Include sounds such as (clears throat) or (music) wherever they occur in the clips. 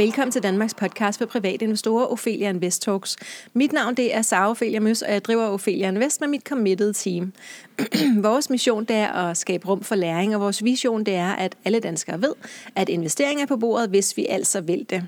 Velkommen til Danmarks podcast for private investorer, Ophelia Invest Talks. Mit navn det er Sara Ophelia Møs, og jeg driver Ophelia Invest med mit committed team. (clears throat) vores mission det er at skabe rum for læring, og vores vision det er, at alle danskere ved, at investering er på bordet, hvis vi altså vil det.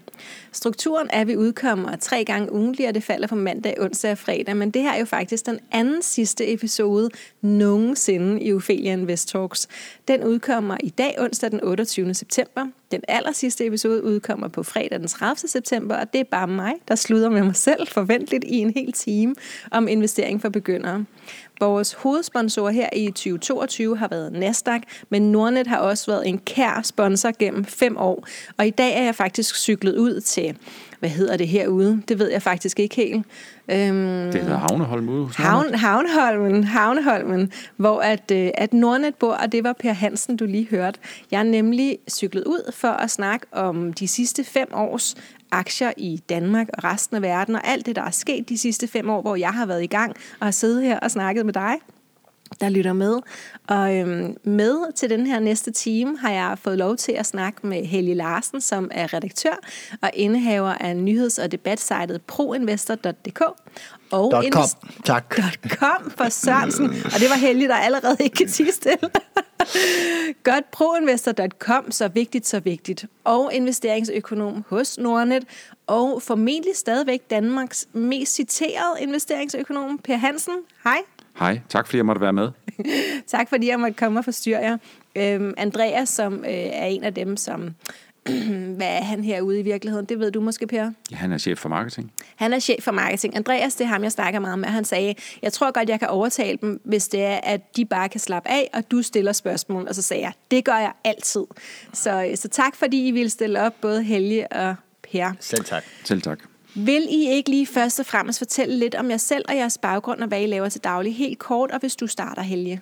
Strukturen er, at vi udkommer tre gange ugentlig, og det falder på mandag, onsdag og fredag, men det her er jo faktisk den anden sidste episode nogensinde i Ophelia Invest Talks. Den udkommer i dag, onsdag den 28. september. Den aller sidste episode udkommer på fredag den 30. september, og det er bare mig, der slutter med mig selv forventeligt i en hel time om investering for begyndere. Vores hovedsponsor her i 2022 har været Nasdaq, men Nordnet har også været en kær sponsor gennem fem år. Og i dag er jeg faktisk cyklet ud til, hvad hedder det herude? Det ved jeg faktisk ikke helt. Øhm, det hedder Havneholm Havn, Havneholmen, Havneholmen, hvor at, øh, at Nordnet bor, og det var Per Hansen, du lige hørte. Jeg er nemlig cyklet ud for at snakke om de sidste fem års aktier i Danmark og resten af verden, og alt det, der er sket de sidste fem år, hvor jeg har været i gang og har siddet her og snakket med dig der lytter med. Og øhm, med til den her næste time har jeg fået lov til at snakke med Helge Larsen, som er redaktør og indehaver af nyheds- og debatsitet proinvestor.dk. Og .com, invest- tak. .com for Sørensen. Og det var Helge, der allerede ikke kan sige stille. (laughs) Godt, proinvestor.com, så vigtigt, så vigtigt. Og investeringsøkonom hos Nordnet. Og formentlig stadigvæk Danmarks mest citerede investeringsøkonom, Per Hansen. Hej. Hej, tak fordi jeg måtte være med. (laughs) tak fordi jeg måtte komme og forstyrre jer. Øhm, Andreas, som øh, er en af dem, som (clears throat) hvad er han herude i virkeligheden? Det ved du måske, Per? Ja, han er chef for marketing. Han er chef for marketing. Andreas, det er ham, jeg snakker meget med. Han sagde, jeg tror godt, jeg kan overtale dem, hvis det er, at de bare kan slappe af, og du stiller spørgsmål. Og så sagde jeg, det gør jeg altid. Så, så tak, fordi I ville stille op, både Helge og Per. Selv tak. Selv tak. Vil I ikke lige først og fremmest fortælle lidt om jer selv og jeres baggrund, og hvad I laver til daglig? Helt kort, og hvis du starter, Helge.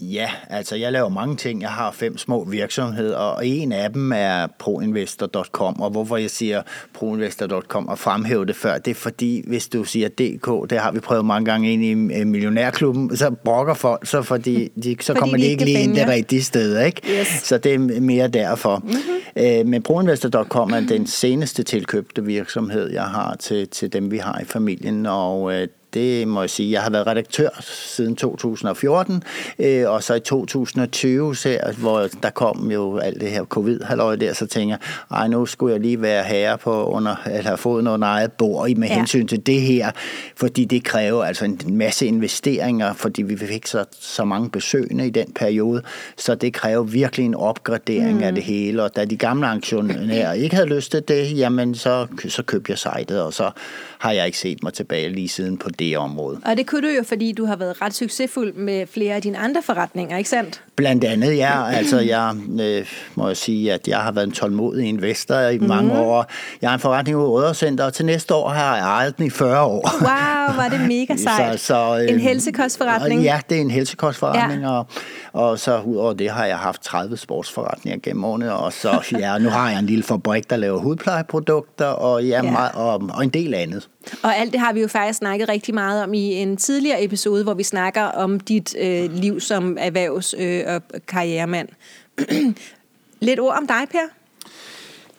Ja, altså jeg laver mange ting. Jeg har fem små virksomheder, og en af dem er proinvestor.com. Og hvorfor jeg siger proinvestor.com og fremhæver det før, det er fordi, hvis du siger DK, det har vi prøvet mange gange ind i øh, Millionærklubben, så brokker folk, så, fordi de, så fordi kommer de ikke lige ind det rigtige sted. Ikke? Yes. Så det er mere derfor. Mm-hmm. men proinvestor.com er den seneste tilkøbte virksomhed, jeg har til, til dem, vi har i familien, og øh, det må jeg sige. Jeg har været redaktør siden 2014, øh, og så i 2020, så, hvor der kom jo alt det her covid-halløj der, så tænker jeg, ej, nu skulle jeg lige være herre på under, eller have fået noget eget bord med ja. hensyn til det her, fordi det kræver altså en masse investeringer, fordi vi fik så, så mange besøgende i den periode, så det kræver virkelig en opgradering mm. af det hele, og da de gamle aktionærer ikke havde lyst til det, jamen så, så købte jeg sitet, og så har jeg ikke set mig tilbage lige siden på det område. Og det kunne du jo, fordi du har været ret succesfuld med flere af dine andre forretninger, ikke sandt? Blandt andet, ja. Altså, jeg øh, må jeg sige, at jeg har været en tålmodig investor i mm-hmm. mange år. Jeg har en forretning ude i Røddercenter, og til næste år har jeg ejet den i 40 år. Wow, var det mega (laughs) sejt. så, så, øh, en helsekostforretning? Ja, det er en helsekostforretning, ja. og, og så udover det har jeg haft 30 sportsforretninger gennem årene, og så ja, nu har jeg en lille fabrik, der laver hudplejeprodukter, og, ja, ja. Meget, og, og en del andet. Og alt det har vi jo faktisk snakket rigtig meget om i en tidligere episode, hvor vi snakker om dit øh, liv som erhvervs- øh, og karrieremand. (clears throat) Lidt ord om dig, Per?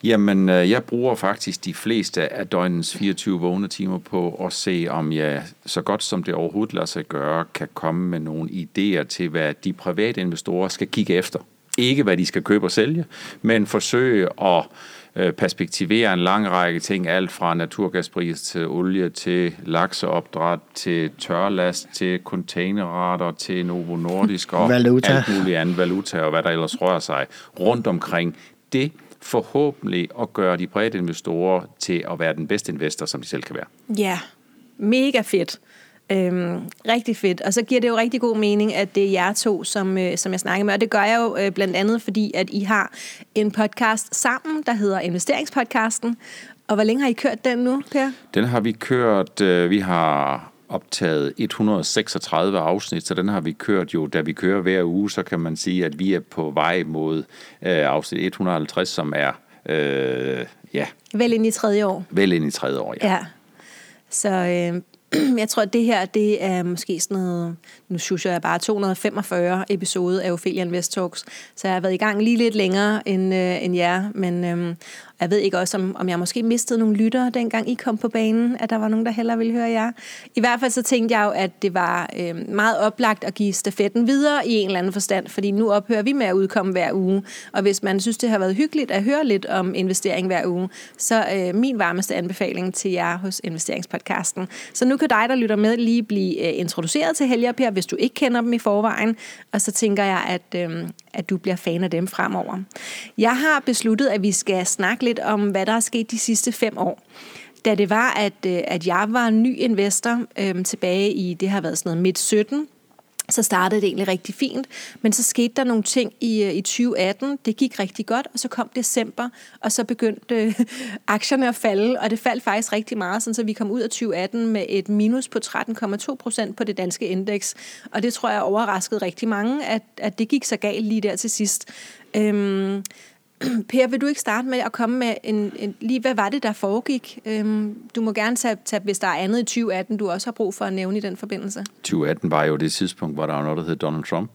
Jamen, øh, jeg bruger faktisk de fleste af døgnens 24 vågne timer på at se, om jeg så godt som det overhovedet lader sig gøre, kan komme med nogle idéer til, hvad de private investorer skal kigge efter. Ikke hvad de skal købe og sælge, men forsøge at Øh, perspektivere en lang række ting, alt fra naturgaspris til olie, til lakseopdræt, til tørlast, til containerrater, til Novo Nordisk og valuta. alt muligt andet valuta og hvad der ellers rører sig rundt omkring. Det forhåbentlig at gøre de brede investorer til at være den bedste investor, som de selv kan være. Ja, mega fedt. Øhm, rigtig fedt. Og så giver det jo rigtig god mening, at det er jer to, som, øh, som jeg snakker med. Og det gør jeg jo øh, blandt andet, fordi at I har en podcast sammen, der hedder Investeringspodcasten. Og hvor længe har I kørt den nu, Per? Den har vi kørt, øh, vi har optaget 136 afsnit, så den har vi kørt jo, da vi kører hver uge, så kan man sige, at vi er på vej mod øh, afsnit 150, som er, øh, ja... Vel ind i tredje år. Vel ind i tredje år, ja. ja. Så øh, (clears throat) jeg tror, at det her, det er måske sådan noget, nu synes jeg bare 245 episode af Ophelia Invest Talks, så jeg har været i gang lige lidt længere end, øh, end jer, men, øh, jeg ved ikke også, om, om jeg måske mistede nogle lyttere, dengang I kom på banen, at der var nogen, der hellere ville høre jer. I hvert fald så tænkte jeg jo, at det var øh, meget oplagt at give stafetten videre i en eller anden forstand, fordi nu ophører vi med at udkomme hver uge. Og hvis man synes, det har været hyggeligt at høre lidt om investering hver uge, så øh, min varmeste anbefaling til jer hos Investeringspodcasten. Så nu kan dig, der lytter med, lige blive øh, introduceret til Helge og Per, hvis du ikke kender dem i forvejen. Og så tænker jeg, at, øh, at du bliver fan af dem fremover. Jeg har besluttet, at vi skal snakke lidt om, hvad der er sket de sidste fem år da det var, at, øh, at jeg var ny investor øh, tilbage i, det har været sådan noget midt 17, så startede det egentlig rigtig fint, men så skete der nogle ting i, øh, i 2018. Det gik rigtig godt, og så kom december, og så begyndte øh, aktierne at falde, og det faldt faktisk rigtig meget, sådan så vi kom ud af 2018 med et minus på 13,2 procent på det danske indeks. Og det tror jeg overraskede rigtig mange, at, at det gik så galt lige der til sidst. Øhm, (clears throat) Per, vil du ikke starte med at komme med en, en lige, hvad var det, der foregik? Øhm, du må gerne tage, tage, hvis der er andet i 2018, du også har brug for at nævne i den forbindelse. 2018 var jo det tidspunkt, hvor der var noget, der hed Donald Trump.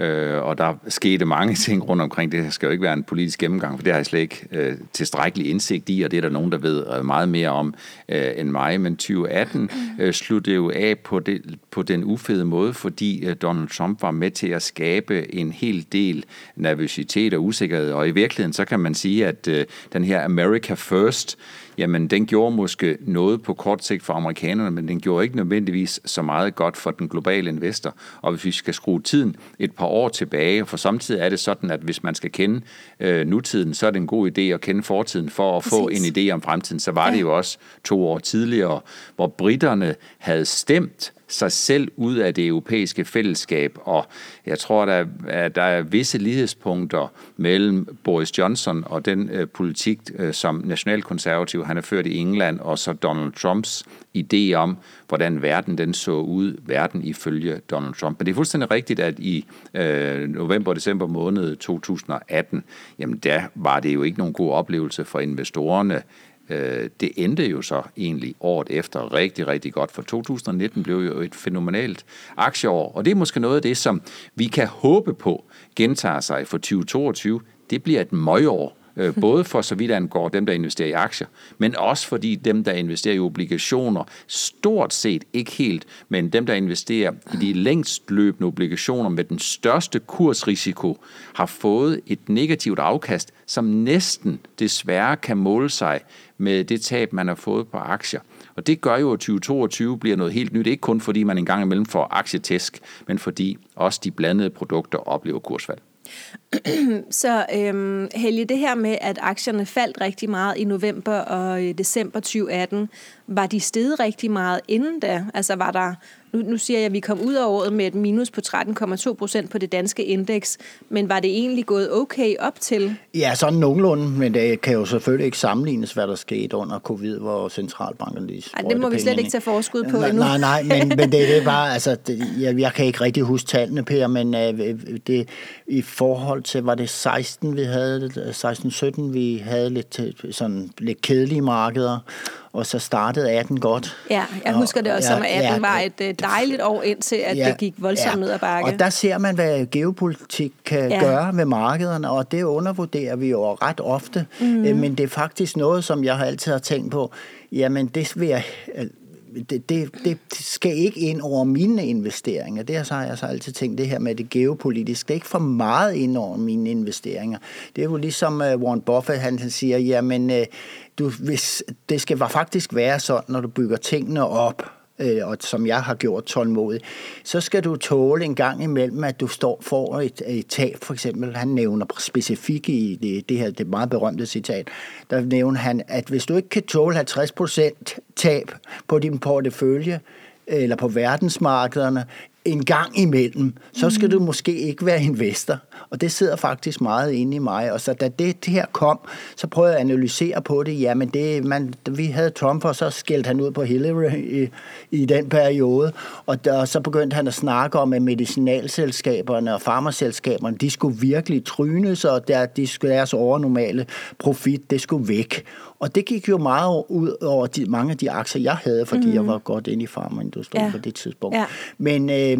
Øh, og der skete mange (laughs) ting rundt omkring. Det skal jo ikke være en politisk gennemgang, for det har jeg slet ikke øh, tilstrækkelig indsigt i, og det er der nogen, der ved øh, meget mere om øh, end mig. Men 2018 øh, sluttede jo af på, det, på den ufede måde, fordi øh, Donald Trump var med til at skabe en hel del nervøsitet og usikkerhed. Og i virkeligheden, så kan man sige, at øh, den her America First, jamen den gjorde måske noget på kort sigt for amerikanerne, men den gjorde ikke nødvendigvis så meget godt for den globale investor. Og hvis vi skal skrue tiden et par år tilbage, for samtidig er det sådan, at hvis man skal kende øh, nutiden, så er det en god idé at kende fortiden for at Præcis. få en idé om fremtiden. Så var ja. det jo også to år tidligere, hvor britterne havde stemt sig selv ud af det europæiske fællesskab, og jeg tror, der er, der er visse lighedspunkter mellem Boris Johnson og den øh, politik, øh, som nationalkonservativ han har ført i England, og så Donald Trumps idé om, hvordan verden den så ud, verden ifølge Donald Trump. Men det er fuldstændig rigtigt, at i øh, november og december måned 2018, jamen der var det jo ikke nogen god oplevelse for investorerne Øh, det endte jo så egentlig året efter rigtig, rigtig godt, for 2019 blev jo et fænomenalt aktieår, og det er måske noget af det, som vi kan håbe på gentager sig for 2022. Det bliver et møgår, øh, både for så vidt angår dem, der investerer i aktier, men også fordi dem, der investerer i obligationer, stort set ikke helt, men dem, der investerer i de længst løbende obligationer med den største kursrisiko, har fået et negativt afkast, som næsten desværre kan måle sig med det tab, man har fået på aktier. Og det gør jo, at 2022 bliver noget helt nyt, ikke kun fordi man engang imellem får aktietæsk, men fordi også de blandede produkter oplever kursfald. (clears throat) Så øhm, Helge, det her med, at aktierne faldt rigtig meget i november og i december 2018, var de steget rigtig meget inden da? Altså var der nu, nu siger jeg, at vi kom ud af året med et minus på 13,2 procent på det danske indeks, men var det egentlig gået okay op til? Ja, sådan nogenlunde, men det kan jo selvfølgelig ikke sammenlignes, hvad der skete under covid, hvor centralbanken lige Ej, det må vi slet ikke tage forskud på nej, endnu. Nej, nej, men, (laughs) men det, det er bare, altså, det, jeg, jeg kan ikke rigtig huske tallene, Per, men uh, det, i forhold til, var det 16, vi havde, 16-17, vi havde lidt, sådan, lidt kedelige markeder, og så startede 18 godt. Ja, jeg husker det også, som at 18 ja, var et øh, dejligt år indtil, at ja, det gik voldsomt ja. ned ad bakke. Og der ser man, hvad geopolitik kan ja. gøre med markederne, og det undervurderer vi jo ret ofte. Mm. Men det er faktisk noget, som jeg altid har tænkt på, jamen det vil jeg det, det, det skal ikke ind over mine investeringer. Det har jeg så altid tænkt, det her med det geopolitiske. Det er ikke for meget ind over mine investeringer. Det er jo ligesom uh, Warren Buffett, han siger, jamen, uh, du, hvis, det skal faktisk være sådan, når du bygger tingene op, øh, og som jeg har gjort tålmodigt, så skal du tåle en gang imellem, at du står for et, et tab. For eksempel, han nævner specifikt i det, det her det meget berømte citat, der nævner han, at hvis du ikke kan tåle 50% tab på din portefølje, eller på verdensmarkederne, en gang imellem, så skal du måske ikke være investor. Og det sidder faktisk meget inde i mig. Og så da det her kom, så prøvede jeg at analysere på det. Jamen, det, man, vi havde Trump, og så skældte han ud på Hillary i, i den periode. Og, der, og så begyndte han at snakke om, at medicinalselskaberne og farmaselskaberne, de skulle virkelig trynes, og der, de skulle, deres overnormale profit, det skulle væk. Og det gik jo meget ud over de, mange af de aktier, jeg havde, fordi mm. jeg var godt inde i farmaindustrien ja. på det tidspunkt. Ja. Men, øh,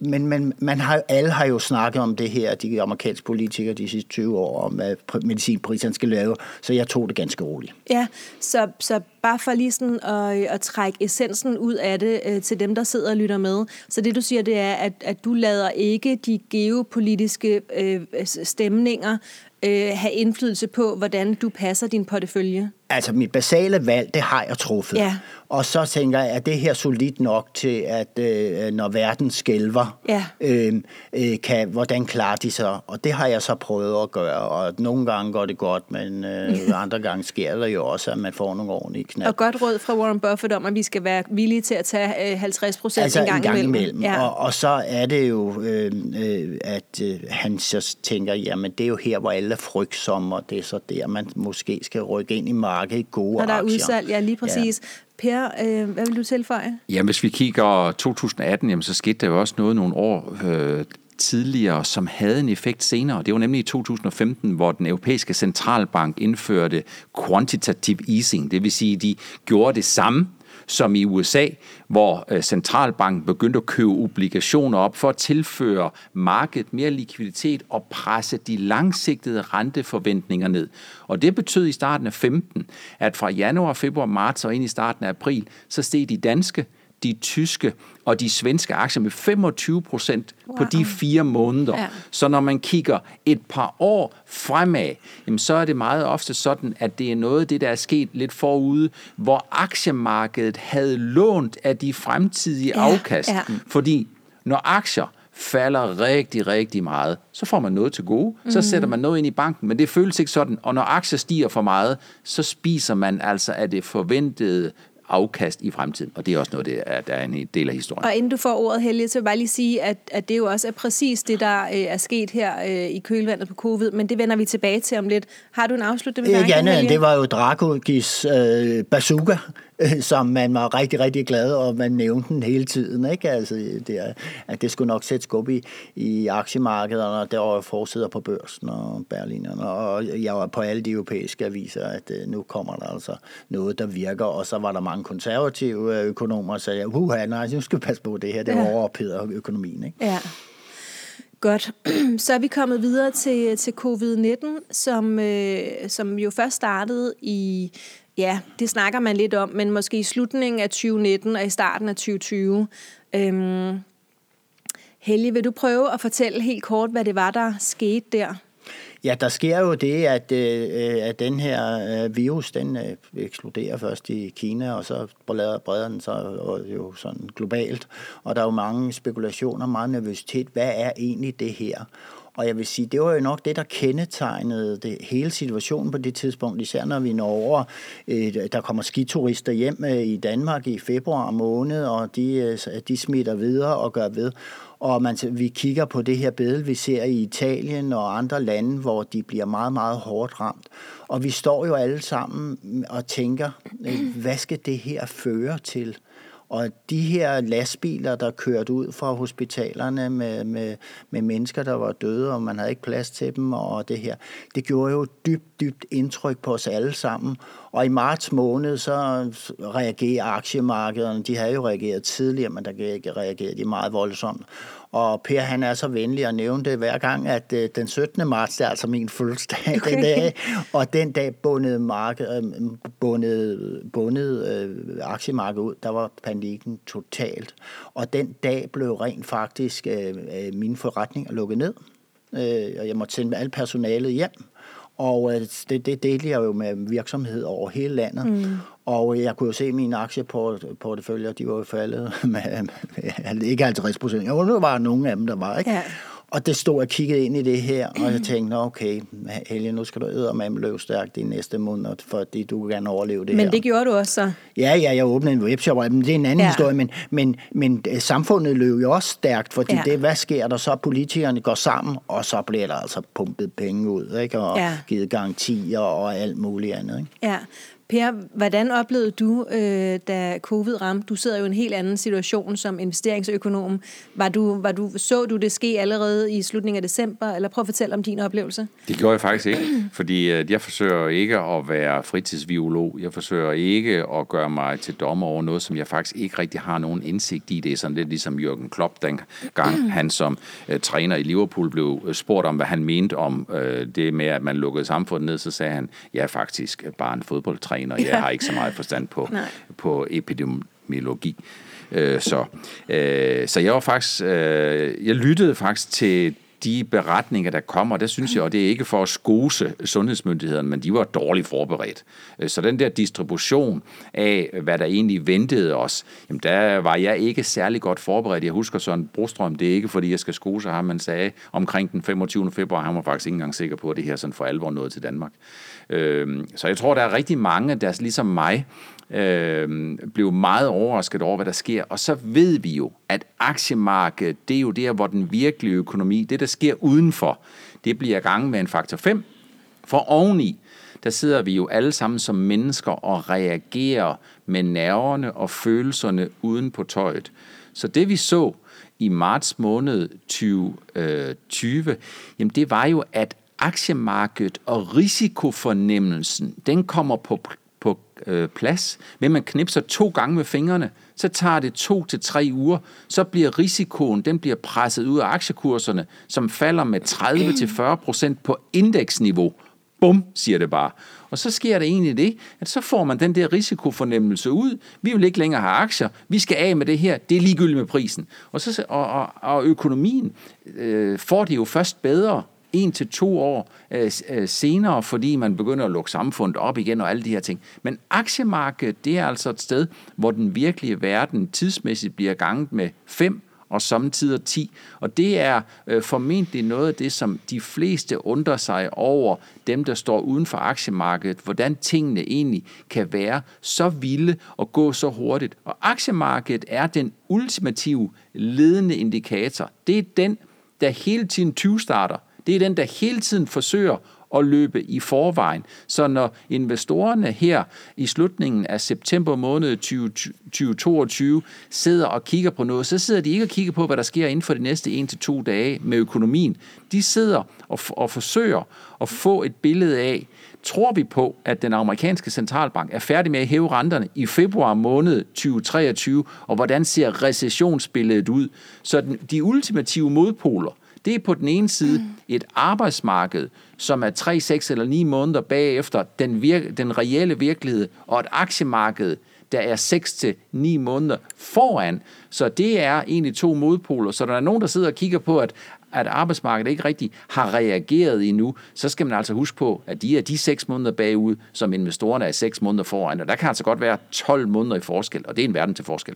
men men man har, alle har jo snakket om det her, de amerikanske politikere de sidste 20 år, om hvad medicinpriserne skal lave, så jeg tog det ganske roligt. Ja, så, så bare for lige sådan at, at trække essensen ud af det øh, til dem, der sidder og lytter med. Så det du siger, det er, at, at du lader ikke de geopolitiske øh, stemninger øh, have indflydelse på, hvordan du passer din portefølje? Altså, mit basale valg, det har jeg truffet. Ja. Og så tænker jeg, at det her solidt nok til, at øh, når verden skælver, ja. øh, øh, kan, hvordan klarer de sig? Og det har jeg så prøvet at gøre, og nogle gange går det godt, men øh, (laughs) andre gange sker det jo også, at man får nogle ordentlige knap. Og godt råd fra Warren Buffett om, at vi skal være villige til at tage øh, 50 procent altså, en gang, en gang imellem. imellem. Ja. Og, og så er det jo, øh, øh, at øh, han så tænker, jamen det er jo her, hvor alle er frygtsomme, og det er så der, man måske skal rykke ind i markedet gode Når der aktier. er udsalg, ja lige præcis. Ja. Per, øh, hvad vil du tilføje? Jamen, hvis vi kigger 2018, jamen, så skete der jo også noget nogle år øh, tidligere, som havde en effekt senere. Det var nemlig i 2015, hvor den europæiske centralbank indførte quantitative easing. Det vil sige, at de gjorde det samme som i USA, hvor øh, centralbanken begyndte at købe obligationer op for at tilføre markedet mere likviditet og presse de langsigtede renteforventninger ned. Og det betød i starten af 15, at fra januar, februar, marts og ind i starten af april, så steg de danske, de tyske og de svenske aktier med 25 procent wow. på de fire måneder. Ja. Så når man kigger et par år fremad, jamen så er det meget ofte sådan, at det er noget af det, der er sket lidt forude, hvor aktiemarkedet havde lånt af de fremtidige ja. afkast. Ja. Fordi når aktier falder rigtig, rigtig meget, så får man noget til gode. Så mm. sætter man noget ind i banken, men det føles ikke sådan. Og når aktier stiger for meget, så spiser man altså af det forventede afkast i fremtiden. Og det er også noget, det er, der er en del af historien. Og inden du får ordet, Helge, så vil jeg bare lige sige, at, at det jo også er præcis det, der øh, er sket her øh, i kølvandet på covid, men det vender vi tilbage til om lidt. Har du en afslutning med Ja, det var jo Dragos øh, bazooka, (laughs) som man var rigtig, rigtig glad, og man nævnte den hele tiden. Ikke? Altså, det, at det skulle nok sætte skub i, i aktiemarkederne, og der var forsider på børsen og Berlinerne, og jeg var på alle de europæiske aviser, at øh, nu kommer der altså noget, der virker, og så var der mange konservative økonomer, der sagde, uha, nej, nu skal vi passe på det her, det ja. overopheder økonomien. Ikke? Ja. Godt. (clears throat) Så er vi kommet videre til, til covid-19, som, øh, som jo først startede i Ja, det snakker man lidt om, men måske i slutningen af 2019 og i starten af 2020. Øhm, Helge, vil du prøve at fortælle helt kort, hvad det var, der skete der? Ja, der sker jo det, at, øh, at den her øh, virus, den øh, eksploderer først i Kina, og så breder, breder den sig og jo sådan globalt. Og der er jo mange spekulationer, meget nervøsitet. Hvad er egentlig det her? Og jeg vil sige, det var jo nok det, der kendetegnede det hele situationen på det tidspunkt, især når vi når over, øh, der kommer skiturister hjem øh, i Danmark i februar måned, og de, øh, de smitter videre og gør ved. Og man, vi kigger på det her billede, vi ser i Italien og andre lande, hvor de bliver meget, meget hårdt ramt. Og vi står jo alle sammen og tænker, øh, hvad skal det her føre til? Og de her lastbiler, der kørte ud fra hospitalerne med, med, med mennesker, der var døde, og man havde ikke plads til dem, og det her, det gjorde jo dybt, dybt indtryk på os alle sammen. Og i marts måned, så reagerer aktiemarkederne, de havde jo reageret tidligere, men der reagerede de meget voldsomt. Og Per, han er så venlig at nævne det hver gang, at øh, den 17. marts, det er altså min fødselsdag okay. den dag, og den dag bundet, marked, øh, bundet, bundet øh, aktiemarkedet ud, der var panikken totalt. Og den dag blev rent faktisk øh, øh min forretning lukket ned. Øh, og jeg måtte sende alt personalet hjem. Og øh, det, det delte jeg jo med virksomhed over hele landet. Mm. Og jeg kunne jo se mine aktieporteføljer, de var jo faldet (laughs) med, med ikke 50 procent. Jo, nu var nogle af dem, der var, ikke? Ja. Og det stod og kiggede ind i det her, og jeg tænkte, okay, Helge, nu skal du eddermame løbe stærkt de næste måneder, fordi du kan gerne overleve det men her. Det gjorde du også så? Ja, ja, jeg åbnede en webshop, men det er en anden ja. historie, men, men, men øh, samfundet løb jo også stærkt, fordi ja. det, hvad sker der så? Politikerne går sammen, og så bliver der altså pumpet penge ud, ikke? og ja. givet garantier og alt muligt andet. Ikke? Ja, Per, hvordan oplevede du, øh, da covid ramte? Du sidder jo i en helt anden situation som investeringsøkonom. Var du, var du, så du det ske allerede i slutningen af december, eller prøv at fortælle om din oplevelse. Det gjorde jeg faktisk ikke, fordi øh, jeg forsøger ikke at være fritidsviolog. Jeg forsøger ikke at gøre mig til dommer over noget, som jeg faktisk ikke rigtig har nogen indsigt i. Det er sådan lidt ligesom Jürgen Klopp, dengang (clears throat) han som øh, træner i Liverpool blev øh, spurgt om, hvad han mente om øh, det med, at man lukkede samfundet ned, så sagde han, jeg er faktisk øh, bare en fodboldtræner. Jeg har ikke så meget forstand på, på epidemiologi. så, så jeg var faktisk, jeg lyttede faktisk til de beretninger, der kommer, der synes jeg, og det er ikke for at skose sundhedsmyndighederne, men de var dårligt forberedt. Øh, så den der distribution af, hvad der egentlig ventede os, jamen der var jeg ikke særlig godt forberedt. Jeg husker sådan Brostrøm, det er ikke fordi, jeg skal skose ham, man sagde omkring den 25. februar, han var faktisk ikke engang sikker på, at det her sådan for alvor nåede til Danmark. Øh, så jeg tror, der er rigtig mange, der ligesom mig, øh, blev meget overrasket over, hvad der sker. Og så ved vi jo, at aktiemarkedet, det er jo der, hvor den virkelige økonomi, det der sker udenfor, det bliver gang med en faktor 5. For oveni, der sidder vi jo alle sammen som mennesker og reagerer med nerverne og følelserne uden på tøjet. Så det vi så i marts måned 2020, øh, jamen det var jo, at aktiemarkedet og risikofornemmelsen, den kommer på på øh, plads, men man knipser to gange med fingrene, så tager det to til tre uger, så bliver risikoen, den bliver presset ud af aktiekurserne, som falder med 30-40% på indeksniveau. Bum, siger det bare. Og så sker der egentlig det, at så får man den der risikofornemmelse ud. Vi vil ikke længere have aktier. Vi skal af med det her. Det er ligegyldigt med prisen. Og, så, og, og, og økonomien øh, får det jo først bedre en til to år øh, øh, senere, fordi man begynder at lukke samfundet op igen og alle de her ting. Men aktiemarkedet, det er altså et sted, hvor den virkelige verden tidsmæssigt bliver ganget med fem og samtidig 10. Og det er øh, formentlig noget af det, som de fleste undrer sig over, dem der står uden for aktiemarkedet, hvordan tingene egentlig kan være så vilde og gå så hurtigt. Og aktiemarkedet er den ultimative ledende indikator. Det er den, der hele tiden 20 starter det er den, der hele tiden forsøger at løbe i forvejen. Så når investorerne her i slutningen af september måned 2022 sidder og kigger på noget, så sidder de ikke og kigger på, hvad der sker inden for de næste 1-2 dage med økonomien. De sidder og, og forsøger at få et billede af, tror vi på, at den amerikanske centralbank er færdig med at hæve renterne i februar måned 2023, og hvordan ser recessionsbilledet ud? Så den, de ultimative modpoler, det er på den ene side et arbejdsmarked, som er 3, 6 eller 9 måneder bagefter den, vir- den reelle virkelighed, og et aktiemarked, der er 6 til 9 måneder foran. Så det er egentlig to modpoler. Så der er nogen, der sidder og kigger på, at at arbejdsmarkedet ikke rigtig har reageret endnu, så skal man altså huske på, at de er de 6 måneder bagud, som investorerne er 6 måneder foran. Og der kan altså godt være 12 måneder i forskel, og det er en verden til forskel.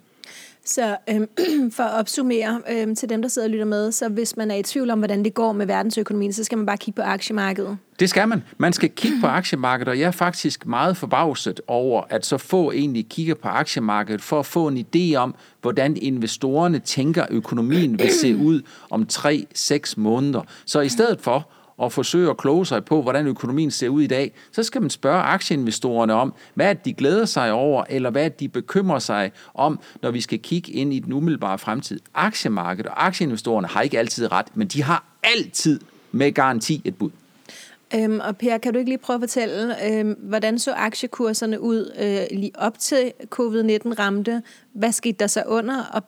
Så øhm, (clears throat) for at opsummere øhm, til dem, der sidder og lytter med, så hvis man er i tvivl om, hvordan det går med verdensøkonomien, så skal man bare kigge på aktiemarkedet. Det skal man. Man skal kigge på aktiemarkedet, og jeg er faktisk meget forbavset over, at så få egentlig kigger på aktiemarkedet for at få en idé om, hvordan investorerne tænker, økonomien vil se ud om 3-6 måneder. Så i stedet for og forsøge at kloge sig på, hvordan økonomien ser ud i dag, så skal man spørge aktieinvestorerne om, hvad de glæder sig over, eller hvad de bekymrer sig om, når vi skal kigge ind i den umiddelbare fremtid. Aktiemarkedet og aktieinvestorerne har ikke altid ret, men de har altid med garanti et bud. Øhm, og Per, kan du ikke lige prøve at fortælle, øhm, hvordan så aktiekurserne ud øh, lige op til covid-19 ramte? Hvad skete der så under og,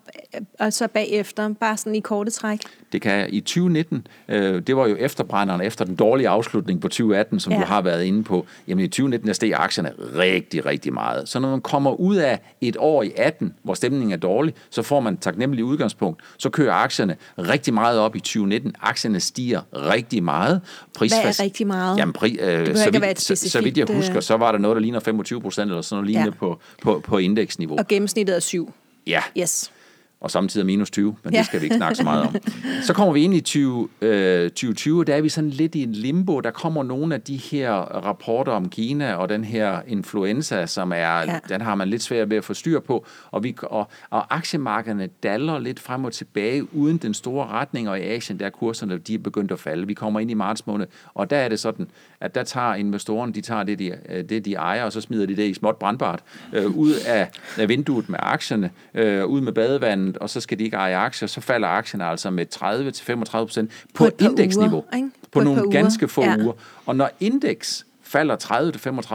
og så bagefter? Bare sådan i korte træk. Det kan jeg. I 2019, øh, det var jo efterbrænderne efter den dårlige afslutning på 2018, som ja. du har været inde på. Jamen i 2019, der steg aktierne rigtig, rigtig meget. Så når man kommer ud af et år i 18, hvor stemningen er dårlig, så får man taknemmelig udgangspunkt. Så kører aktierne rigtig meget op i 2019. Aktierne stiger rigtig meget. Prisfast... Hvad er rigtig meget? Jamen, pri, øh, så, vidt, så, så vidt jeg husker, øh, så var der noget, der ligner 25 procent eller sådan noget lignende ja. på, på, på indeksniveau. Og gennemsnittet er 7. Ja. Yes. og samtidig minus 20, men ja. det skal vi ikke snakke så meget om. (laughs) Så kommer vi ind i 20, øh, 2020, der er vi sådan lidt i en limbo. Der kommer nogle af de her rapporter om Kina og den her influenza, som er, ja. den har man lidt svært ved at få styr på, og, vi, og, og aktiemarkederne daller lidt frem og tilbage uden den store retning, og i Asien, der er kurserne, de er begyndt at falde. Vi kommer ind i marts måned, og der er det sådan, at der tager investorerne, de tager det, de, øh, det, de ejer, og så smider de det i småt brandbart øh, ud af, af vinduet med aktierne, øh, ud med badevandet, og så skal de ikke eje aktier, så falder aktierne altså med 30-35 procent på, på indeksniveau. Uger, på, på nogle ganske få ja. uger. Og når indeks falder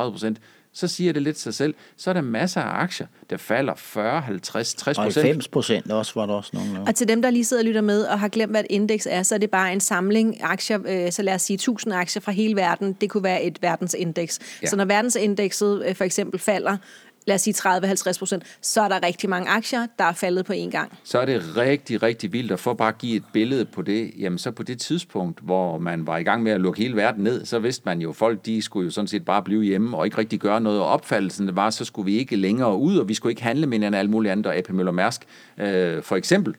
30-35 procent, så siger det lidt sig selv, så er der masser af aktier, der falder 40, 50, 60 procent. 90 procent også var der også nogle. Og til dem, der lige sidder og lytter med og har glemt, hvad et indeks er, så er det bare en samling aktier, øh, så lad os sige 1000 aktier fra hele verden. Det kunne være et verdensindeks. Ja. Så når verdensindekset øh, for eksempel falder lad os sige 30-50 procent, så er der rigtig mange aktier, der er faldet på én gang. Så er det rigtig, rigtig vildt, at for bare at give et billede på det, jamen så på det tidspunkt, hvor man var i gang med at lukke hele verden ned, så vidste man jo, at folk de skulle jo sådan set bare blive hjemme og ikke rigtig gøre noget, og opfattelsen var, så skulle vi ikke længere ud, og vi skulle ikke handle med end alt muligt andet, og AP Møller Mærsk øh, for eksempel,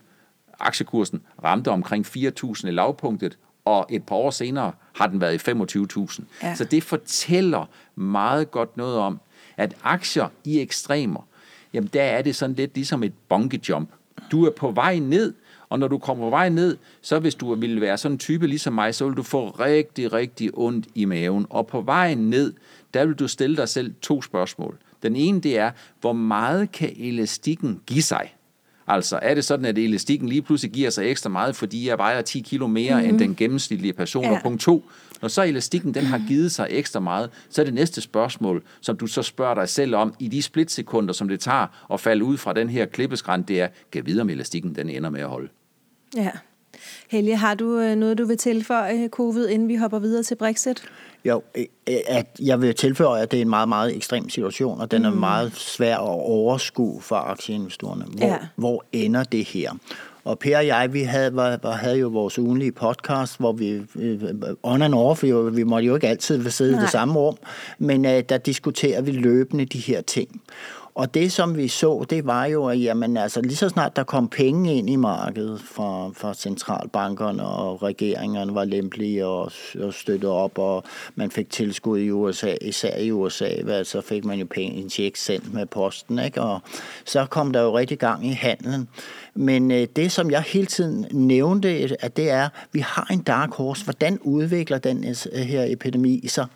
aktiekursen ramte omkring 4.000 i lavpunktet, og et par år senere har den været i 25.000. Ja. Så det fortæller meget godt noget om, at aktier i ekstremer, jamen der er det sådan lidt ligesom et bungee jump. Du er på vej ned, og når du kommer på vej ned, så hvis du ville være sådan en type ligesom mig, så vil du få rigtig, rigtig ondt i maven. Og på vejen ned, der vil du stille dig selv to spørgsmål. Den ene, det er, hvor meget kan elastikken give sig? Altså, er det sådan, at elastikken lige pludselig giver sig ekstra meget, fordi jeg vejer 10 kilo mere mm-hmm. end mhm. den gennemsnitlige person? Ja. Og punkt to, når så elastikken den har givet sig ekstra meget, så er det næste spørgsmål, som du så spørger dig selv om i de splitsekunder, som det tager at falde ud fra den her klippeskrænt, det er, kan videre om elastikken den ender med at holde. Ja. Helge, har du øh, noget, du vil tilføje covid, inden vi hopper videre til Brexit? Jo, øh, øh, at jeg vil tilføje, at det er en meget, meget ekstrem situation, og den er mm. meget svær at overskue for aktieinvestorerne. Hvor, ja. hvor ender det her? Og Per og jeg, vi havde, var, havde jo vores ugenlige podcast, hvor vi on and off, vi, vi måtte jo ikke altid sidde Nej. i det samme rum, men uh, der diskuterer vi løbende de her ting. Og det, som vi så, det var jo, at jamen, altså, lige så snart der kom penge ind i markedet fra, fra centralbankerne, og regeringerne var lempelige og, og støttede op, og man fik tilskud i USA, især i USA, hvad, så fik man jo penge, en check sendt med posten, ikke? og så kom der jo rigtig gang i handelen. Men øh, det, som jeg hele tiden nævnte, at det er, at vi har en dark horse. Hvordan udvikler den øh, her epidemi sig?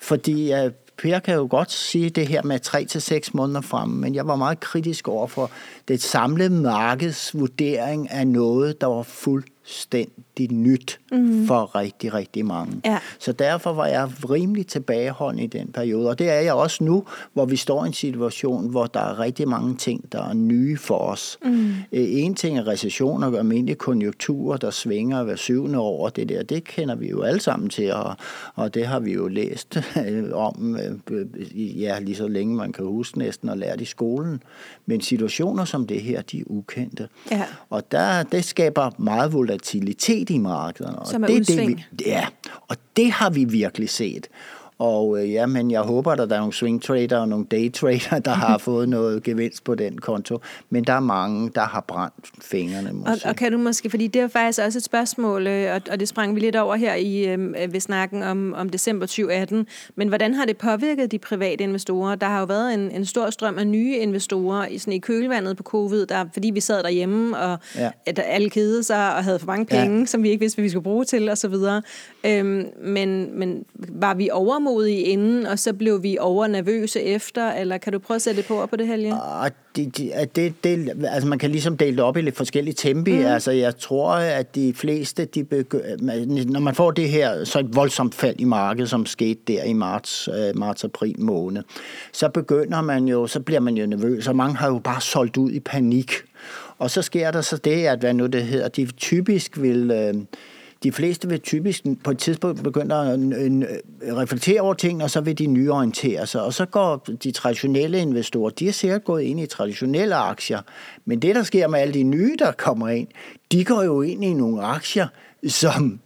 Fordi øh, Per kan jo godt sige det her med 3 til seks måneder frem, men jeg var meget kritisk over for det samlede markedsvurdering af noget, der var fuldstændig nyt mm. for rigtig, rigtig mange. Ja. Så derfor var jeg rimelig tilbageholdende i den periode, og det er jeg også nu, hvor vi står i en situation, hvor der er rigtig mange ting, der er nye for os. Mm. Øh, en ting er recession og almindelige konjunkturer, der svinger hver syvende år, det der, det kender vi jo alle sammen til, og, og det har vi jo læst om, øh, ja, lige så længe man kan huske næsten, og lært i skolen. Men situationer som det her, de er ukendte. Ja. Og der, det skaber meget volatilitet i markederne. Som er det, udsving. Det, ja, og det har vi virkelig set. Og øh, ja, men jeg håber, at der er nogle swing trader og nogle day trader, der har (laughs) fået noget gevinst på den konto. Men der er mange, der har brændt fingrene. Og, og kan du måske, fordi det er faktisk også et spørgsmål, øh, og, og det sprang vi lidt over her i øh, ved snakken om, om december 2018. Men hvordan har det påvirket de private investorer? Der har jo været en, en stor strøm af nye investorer i, sådan i kølvandet på covid, der, fordi vi sad derhjemme, og ja. at alle kedede sig og havde for mange penge, ja. som vi ikke vidste, hvad vi skulle bruge til osv. Øhm, men, men var vi overmodige utålmodige inden, og så blev vi overnervøse efter, eller kan du prøve at sætte det på på det, Helge? Ah, det, det, det, det, altså man kan ligesom dele det op i lidt forskellige tempi. Mm. Altså jeg tror, at de fleste, de begy- når man får det her så et voldsomt fald i markedet, som skete der i marts, øh, marts-april måned, så begynder man jo, så bliver man jo nervøs, og mange har jo bare solgt ud i panik. Og så sker der så det, at hvad nu det hedder, de typisk vil... Øh, de fleste vil typisk på et tidspunkt begynde at øh, øh, øh, reflektere over ting, og så vil de nyorientere sig. Og så går de traditionelle investorer, de er sikkert gået ind i traditionelle aktier. Men det, der sker med alle de nye, der kommer ind, de går jo ind i nogle aktier, som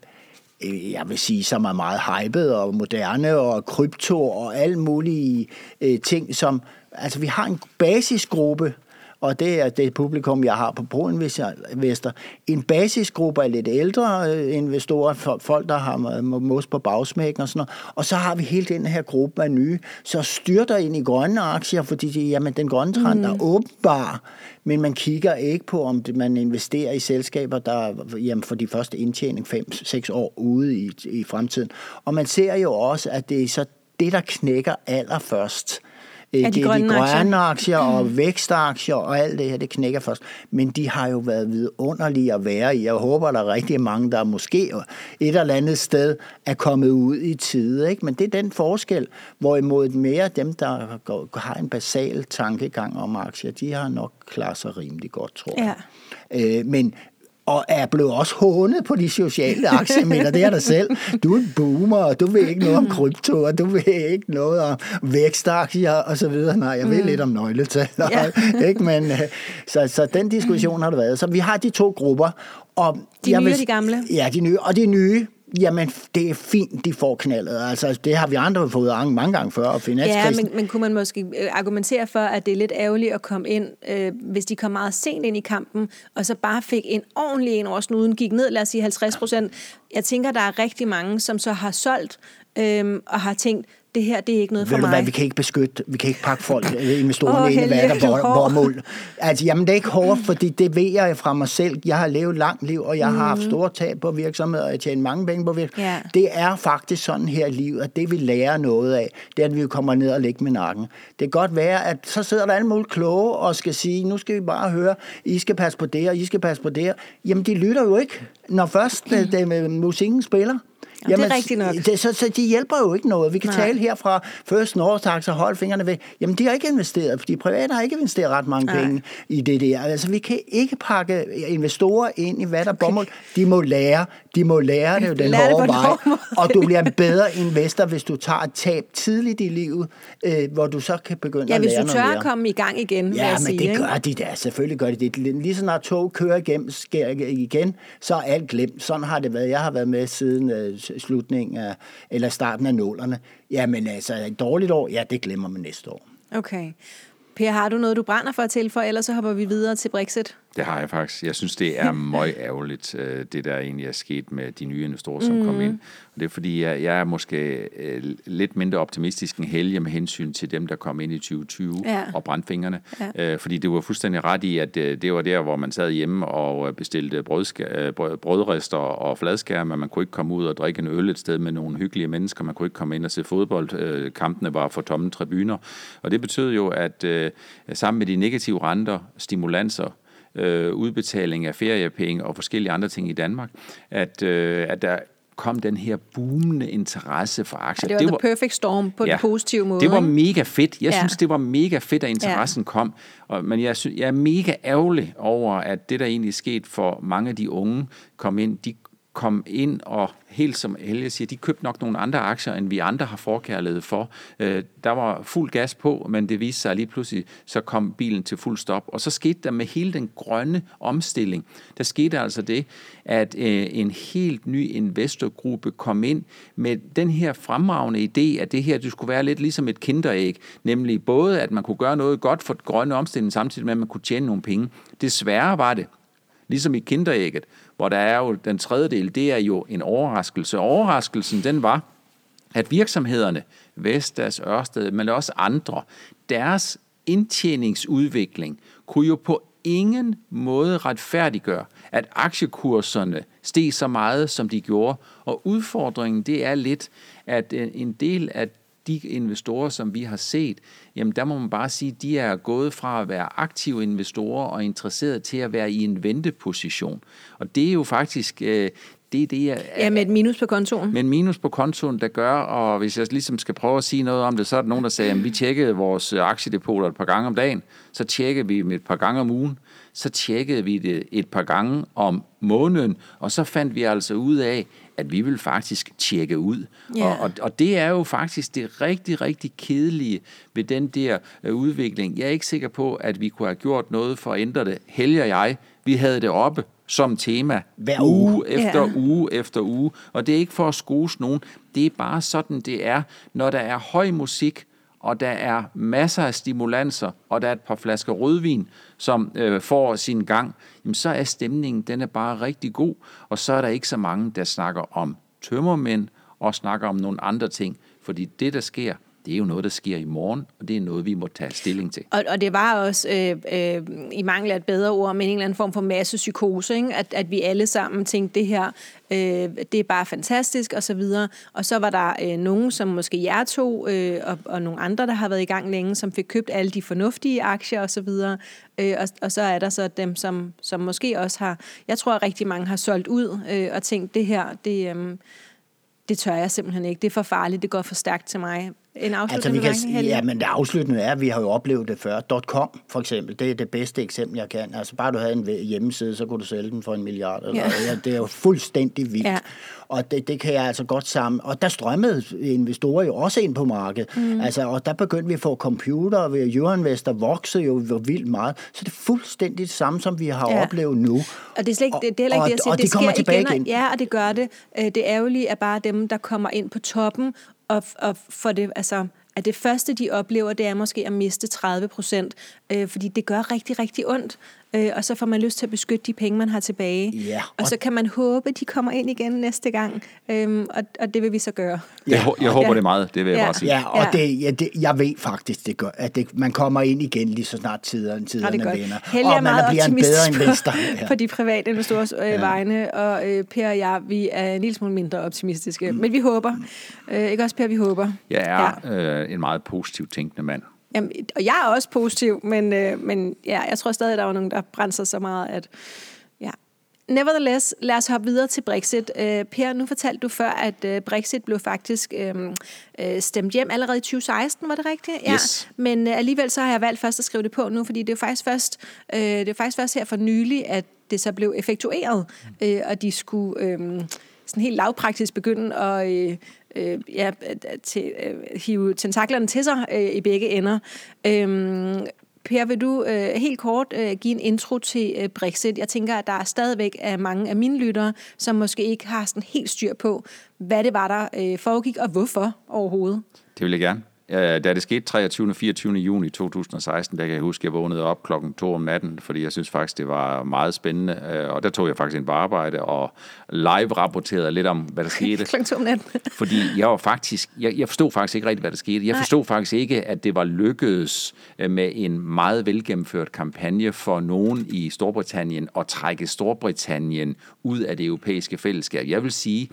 jeg vil sige, som er meget hyped og moderne og krypto og alle mulige øh, ting, som, altså vi har en basisgruppe og det er det publikum, jeg har på ProInvestor. En basisgruppe af lidt ældre øh, investorer, folk, der har mos på bagsmækken og sådan noget. Og så har vi hele den her gruppe af nye, så styrter ind i grønne aktier, fordi de, jamen, den grønne trend mm. er åbenbar, men man kigger ikke på, om man investerer i selskaber, der jamen, for de første indtjening 5-6 år ude i, i fremtiden. Og man ser jo også, at det er så det, der knækker allerførst. Er de, grønne, de grønne aktier, og mm. vækstaktier og alt det her, det knækker først. Men de har jo været vidunderlige at være i. Jeg håber, der er rigtig mange, der måske et eller andet sted er kommet ud i tide. Ikke? Men det er den forskel, hvorimod mere dem, der har en basal tankegang om aktier, de har nok klaret sig rimelig godt, tror jeg. Ja. Øh, men og er blevet også hånet på de sociale aktiemidler. Det er dig selv. Du er en boomer, og du ved ikke noget om krypto, og du ved ikke noget om vækstaktier og så videre. Nej, jeg ved mm. lidt om nøgletal. Ja. ikke? Men, øh, så, så den diskussion har der været. Så vi har de to grupper. Og de nye vil, og de gamle? Ja, de nye. Og de nye, Jamen, det er fint, de får knaldet. Altså, det har vi andre fået mange gange før, og Ja, men, men kunne man måske øh, argumentere for, at det er lidt ærgerligt at komme ind, øh, hvis de kom meget sent ind i kampen, og så bare fik en ordentlig en over snuden, gik ned, lad os sige 50 procent. Jeg tænker, der er rigtig mange, som så har solgt øh, og har tænkt, det her det er ikke noget for mig. Hvad, vi kan ikke beskytte, vi kan ikke pakke folk, (laughs) øh, investorerne oh, ind i hvad der bomuld. Altså, jamen det er ikke hårdt, fordi det ved jeg fra mig selv. Jeg har levet langt liv, og jeg mm. har haft mhm. store tab på virksomheder, og jeg tjener mange penge på virksomheder. Yeah. Det er faktisk sådan her liv, at det vi lærer noget af, det er, at vi kommer ned og ligger med nakken. Det kan godt være, at så sidder der alle mulige kloge og skal sige, nu skal vi bare høre, I skal passe på det, og I skal passe på det. Jamen, de lytter jo ikke, når først det, det, musikken spiller. Jamen, det er rigtigt nok. Det, så, så de hjælper jo ikke noget. Vi kan Nej. tale her fra First North Tax og holde fingrene ved. Jamen, de har ikke investeret, fordi private har ikke investeret ret mange Nej. penge i det der. Altså, vi kan ikke pakke investorer ind i hvad der okay. bomuld. De må lære. De må lære det jo den lære hårde vej. Og du bliver en bedre investor, hvis du tager et tab tidligt i livet, øh, hvor du så kan begynde ja, at lære noget Ja, hvis du tør at komme i gang igen, Ja, men sige, det ikke? gør de da. Selvfølgelig gør de det. Lige så når tog kører igennem, igen, så er alt glemt. Sådan har det været. Jeg har været med siden øh, slutningen af, eller starten af nålerne. Jamen altså, et dårligt år, ja, det glemmer man næste år. Okay. Per, har du noget, du brænder for at tilføje, ellers så hopper vi videre til Brexit? Det har jeg faktisk. Jeg synes, det er (laughs) meget ærgerligt, øh, det der egentlig er sket med de nye investorer, som mm. kom ind. Og det er fordi, jeg, jeg er måske øh, lidt mindre optimistisk end Helge med hensyn til dem, der kom ind i 2020 ja. og brændte fingrene. Ja. Øh, fordi det var fuldstændig ret i, at det var der, hvor man sad hjemme og bestilte brødska- brødrester og fladskærme, man kunne ikke komme ud og drikke en øl et sted med nogle hyggelige mennesker, man kunne ikke komme ind og se fodbold, kampene var for tomme tribuner. Og det betød jo, at sammen med de negative renter, stimulanser, øh, udbetaling af feriepenge og forskellige andre ting i Danmark, at, øh, at der kom den her boomende interesse for aktier. Ja, det var det the var, perfect storm på ja, den positive måde. Det var mega fedt. Jeg ja. synes, det var mega fedt, at interessen ja. kom. Og, men jeg, synes, jeg er mega ærgerlig over, at det, der egentlig skete for mange af de unge, kom ind, de kom ind og helt som alle siger, de købte nok nogle andre aktier, end vi andre har forkærlighed for. Øh, der var fuld gas på, men det viste sig lige pludselig, så kom bilen til fuld stop. Og så skete der med hele den grønne omstilling, der skete altså det, at øh, en helt ny investorgruppe kom ind med den her fremragende idé, at det her det skulle være lidt ligesom et kinderæg, nemlig både, at man kunne gøre noget godt for den grønne omstilling, samtidig med, at man kunne tjene nogle penge. Desværre var det, ligesom i kinderægget, hvor der er jo den tredje del, det er jo en overraskelse. Overraskelsen, den var, at virksomhederne, Vestas, Ørsted, men også andre, deres indtjeningsudvikling kunne jo på ingen måde retfærdiggøre, at aktiekurserne steg så meget, som de gjorde. Og udfordringen, det er lidt, at øh, en del af de investorer, som vi har set, jamen der må man bare sige, de er gået fra at være aktive investorer og interesserede til at være i en venteposition. Og det er jo faktisk, øh, det er det, jeg... Ja, med et minus på kontoen. Med et minus på kontoen, der gør, og hvis jeg ligesom skal prøve at sige noget om det, så er der nogen, der siger, at vi tjekkede vores aktiedepoter et par gange om dagen, så tjekkede vi dem et par gange om ugen, så tjekkede vi det et par gange om måneden, og så fandt vi altså ud af, at vi vil faktisk tjekke ud. Yeah. Og, og, og det er jo faktisk det rigtig, rigtig kedelige ved den der uh, udvikling. Jeg er ikke sikker på, at vi kunne have gjort noget for at ændre det. Helge og jeg, vi havde det oppe som tema. Hver uge. uge efter yeah. uge efter uge. Og det er ikke for at skuse nogen. Det er bare sådan, det er. Når der er høj musik, og der er masser af stimulanser, og der er et par flasker rødvin, som øh, får sin gang, jamen så er stemningen, den er bare rigtig god, og så er der ikke så mange, der snakker om tømmermænd og snakker om nogle andre ting, fordi det, der sker, det er jo noget, der sker i morgen, og det er noget, vi må tage stilling til. Og, og det var også, øh, øh, i mangel af et bedre ord, men en eller anden form for masse psykose, ikke? At, at vi alle sammen tænkte, det her, øh, det er bare fantastisk, og så videre. Og så var der øh, nogen, som måske jer to, øh, og, og nogle andre, der har været i gang længe, som fik købt alle de fornuftige aktier og så videre. Øh, og, og så er der så dem, som, som måske også har, jeg tror, at rigtig mange har solgt ud øh, og tænkt, det her, det... Øh, det tør jeg simpelthen ikke. Det er for farligt, det går for stærkt til mig. En altså, vi kan, Ja, men det afsluttende er, at vi har jo oplevet det før. .com for eksempel, det er det bedste eksempel, jeg kan. Altså bare du havde en hjemmeside, så kunne du sælge den for en milliard. Eller, ja. Ja, det er jo fuldstændig vildt. Ja. Og det, det kan jeg altså godt sammen. Og der strømmede investorer jo også ind på markedet. Mm. Altså, og der begyndte vi at få computer, og Euroinvestor voksede jo vildt meget. Så det er fuldstændig det samme, som vi har ja. oplevet nu. Og det er, slet ikke, det, det er heller ikke og, det, jeg siger. Og det, det kommer tilbage igen. igen. Ja, og det gør det. Øh, det ærgerlige er bare dem, der kommer ind på toppen og, og for det, altså, at det første, de oplever, det er måske at miste 30 procent, øh, fordi det gør rigtig, rigtig ondt øh, og så får man lyst til at beskytte de penge, man har tilbage. Ja, og, og så kan man håbe, de kommer ind igen næste gang, øhm, og, og det vil vi så gøre. Ja, jeg, jeg håber ja. det meget, det vil jeg ja. bare sige. Ja, og ja. Det, ja, det, jeg ved faktisk, det gør, at det, man kommer ind igen lige så snart tiderne, tiderne ja, vender. Helge og man bliver en bedre investor. (laughs) Ja. på de private investorers øh, ja. vegne, og øh, Per og jeg, vi er en lille smule mindre optimistiske, mm. men vi håber. Øh, ikke også, Per, vi håber? Jeg er ja. øh, en meget positiv tænkende mand. Jamen, og jeg er også positiv, men, øh, men ja, jeg tror stadig, der var nogen, der brændte sig så meget, at ja. Nevertheless, lad os hoppe videre til Brexit. Øh, per, nu fortalte du før, at øh, Brexit blev faktisk øh, øh, stemt hjem allerede i 2016, var det rigtigt? Ja. Yes. Men øh, alligevel så har jeg valgt først at skrive det på nu, fordi det er faktisk først, øh, det er faktisk først her for nylig, at det så blev effektueret, øh, og de skulle øh, sådan helt lavpraktisk begynde at... Øh, øh, ja, til, øh, hive tentaklerne til sig øh, i begge ender. Øhm, Per, vil du øh, helt kort øh, give en intro til øh, Brexit? Jeg tænker, at der er stadigvæk er mange af mine lyttere, som måske ikke har sådan helt styr på, hvad det var, der øh, foregik, og hvorfor overhovedet. Det vil jeg gerne. Da det skete 23. og 24. juni 2016, der kan jeg huske, at jeg vågnede op klokken 2 om natten, fordi jeg synes faktisk, det var meget spændende. Øh, og der tog jeg faktisk ind på arbejde og live-rapporterede lidt om, hvad der (laughs) skete. klokken 2 om natten. (laughs) fordi jeg var faktisk, jeg, jeg forstod faktisk ikke rigtigt, hvad der skete. Jeg forstod faktisk ikke, at det var lykkedes øh, med en meget velgennemført kampagne for nogen i Storbritannien at trække Storbritannien ud af det europæiske fællesskab. Jeg vil sige,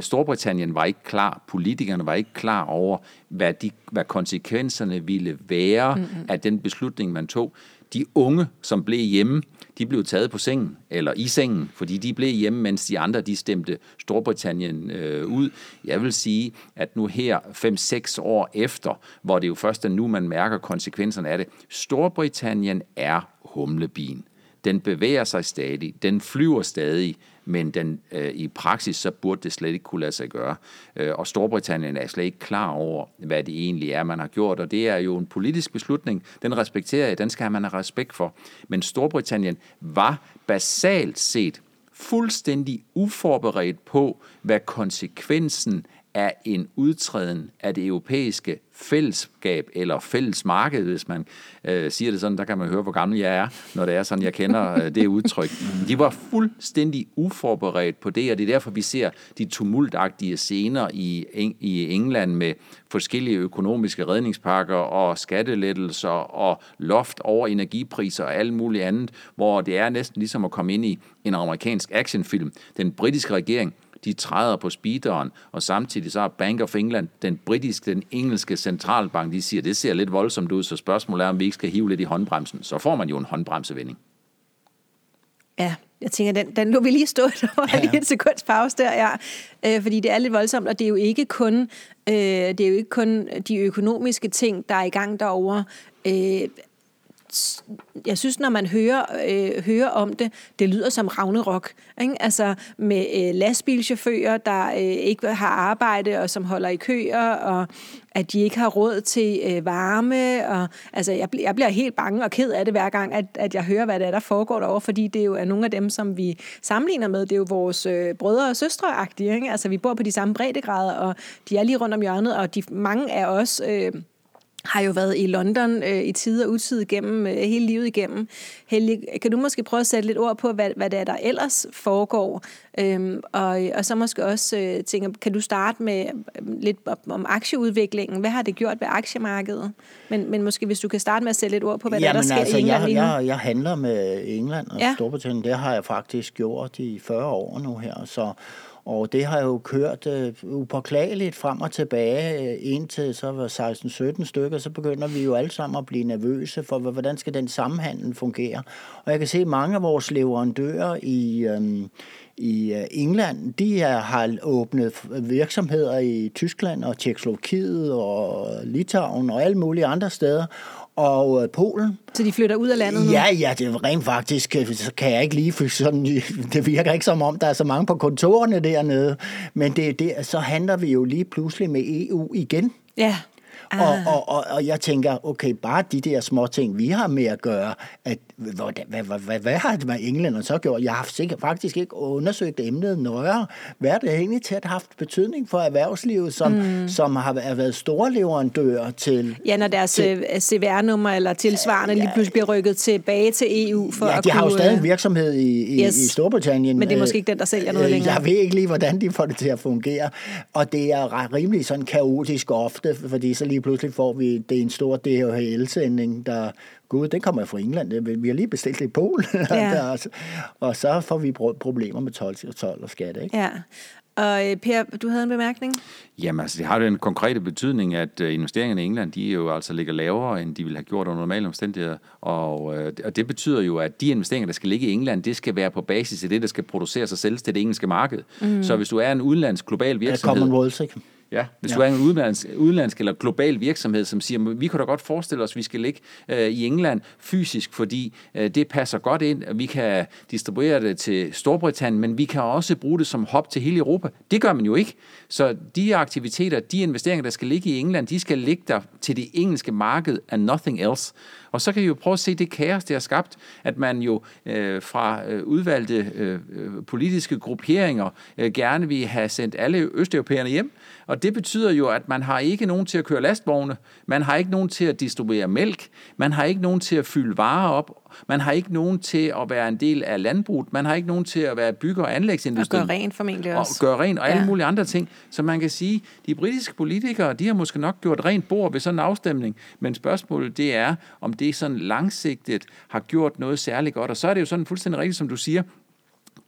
Storbritannien var ikke klar, politikerne var ikke klar over, hvad, de, hvad konsekvenserne ville være mm-hmm. af den beslutning, man tog. De unge, som blev hjemme, de blev taget på sengen, eller i sengen, fordi de blev hjemme, mens de andre, de stemte Storbritannien øh, ud. Jeg vil sige, at nu her, 5-6 år efter, hvor det jo først er nu, man mærker konsekvenserne af det, Storbritannien er humlebien. Den bevæger sig stadig, den flyver stadig, men den, øh, i praksis så burde det slet ikke kunne lade sig gøre. Øh, og Storbritannien er slet ikke klar over, hvad det egentlig er, man har gjort, og det er jo en politisk beslutning. Den respekterer jeg, den skal man have respekt for. Men Storbritannien var basalt set fuldstændig uforberedt på, hvad konsekvensen af en udtræden af det europæiske fællesskab eller fælles marked, hvis man øh, siger det sådan, der kan man høre, hvor gammel jeg er, når det er sådan, jeg kender øh, det udtryk. (laughs) De var fuldstændig uforberedt på det, og det er derfor, vi ser de tumultagtige scener i, i England med forskellige økonomiske redningspakker og skattelettelser og loft over energipriser og alt muligt andet, hvor det er næsten ligesom at komme ind i en amerikansk actionfilm. Den britiske regering de træder på speederen, og samtidig så er Bank of England, den britiske, den engelske centralbank, de siger, det ser lidt voldsomt ud, så spørgsmålet er, om vi ikke skal hive lidt i håndbremsen. Så får man jo en håndbremsevending. Ja, jeg tænker, den, den lå vi lige stå, (laughs) der var ja. lige et sekunds pause der, ja. Øh, fordi det er lidt voldsomt, og det er jo ikke kun, øh, det er jo ikke kun de økonomiske ting, der er i gang derovre. Øh, jeg synes, når man hører, øh, hører om det, det lyder som Ragnarok. Ikke? Altså med øh, lastbilchauffører, der øh, ikke har arbejde og som holder i køer, og at de ikke har råd til øh, varme. Og, altså, jeg, jeg bliver helt bange og ked af det hver gang, at, at jeg hører, hvad det er, der foregår derovre, fordi det jo er nogle af dem, som vi sammenligner med. Det er jo vores øh, brødre og søstre Ikke? Altså, vi bor på de samme breddegrader, og de er lige rundt om hjørnet, og de, mange af os... Øh, har jo været i London øh, i tid og utid igennem, øh, hele livet igennem. Helge, kan du måske prøve at sætte lidt ord på, hvad, hvad det er, der ellers foregår? Øhm, og, og så måske også øh, tænke, kan du starte med øh, lidt om, om aktieudviklingen? Hvad har det gjort ved aktiemarkedet? Men, men måske hvis du kan starte med at sætte lidt ord på, hvad Jamen, der, der sker altså, i England jeg, lige nu. jeg, jeg handler med England og Ja. ja. Storbritannien. Det har jeg faktisk gjort i 40 år nu her. Så, og det har jo kørt øh, upåklageligt frem og tilbage øh, indtil så var 16-17 stykker, så begynder vi jo alle sammen at blive nervøse for, hvordan skal den sammenhandel fungere. Og jeg kan se, at mange af vores leverandører i, øhm, øh, i England, de er, har åbnet virksomheder i Tyskland og Tjekkoslovakiet og Litauen og alle mulige andre steder, og øh, Polen. Så de flytter ud af landet nu? Ja, ja, det er rent faktisk, øh, så kan jeg ikke lige, for sådan, (laughs) det virker ikke som om, der er så mange på kontorerne dernede, men det, det, så handler vi jo lige pludselig med EU igen. Ja. Og, Ah. og, og, og jeg tænker, okay, bare de der små ting, vi har med at gøre, at, hvad, hvad, hvad, hvad, hvad har det med England så gjort? Jeg har sikkert faktisk ikke undersøgt emnet nøjere. Hvad er det egentlig til have haft betydning for erhvervslivet, som, mm. som har været- store leverandører til... Ja, når deres øh, CVR-nummer eller tilsvarende lige pludselig bliver rykket tilbage til EU for Ja, at de har jo stadig en øh, virksomhed i, i, Yes. i Storbritannien. Men det er øh, måske ikke den, der sælger noget længere. Jeg ved ikke lige, hvordan de får det til at fungere. Og det er rimelig sådan kaotisk ofte, fordi så lige pludselig får vi, det er en stor DHL-sending, der, gud, den kommer fra England, det- vi har lige bestilt det i Polen, (laughs) Ja. Der- og så får vi pro- problemer med 12, 12 og skat, ikke? Ja. Og øh, Per, du havde en bemærkning? Jamen altså, det har jo den konkrete betydning, at øh, investeringerne i England, de jo altså ligger lavere, end de ville have gjort under normale omstændigheder. Og, øh, og det betyder jo, at de investeringer, der skal ligge i England, det skal være på basis af det, der skal producere sig selv til det engelske marked. Mm. Så hvis du er en udenlands global Ja, virksomhed... Commonwealth, ikke? Ja, hvis Ja. du er en udenlandsk, udenlandsk eller global virksomhed, som siger, vi kunne da godt forestille os, at vi skal ligge øh, i England fysisk, fordi øh, det passer godt ind, og vi kan distribuere det til Storbritannien, men vi kan også bruge det som hop til hele Europa. Det gør man jo ikke. Så de aktiviteter, de investeringer, der skal ligge i England, de skal ligge der til det engelske marked and nothing else. Og så kan I jo prøve at se det kaos, det har skabt, at man jo øh, fra øh, udvalgte øh, øh, politiske grupperinger øh, gerne vil have sendt alle østeuropæerne hjem. Og det betyder jo, at man har ikke nogen til at køre lastvogne, man har ikke nogen til at distribuere mælk, man har ikke nogen til at fylde varer op, man har ikke nogen til at være en del af landbruget, man har ikke nogen til at være bygge- og Og anlægsindustrien. gøre rent formentlig Og også. gøre rent og alle Ja. mulige andre ting. Så man kan sige, de britiske politikere, de har måske nok gjort rent bord ved sådan en afstemning, men spørgsmålet det er, om det sådan langsigtet har gjort noget særligt godt. Og så er det jo sådan fuldstændig rigtigt, som du siger,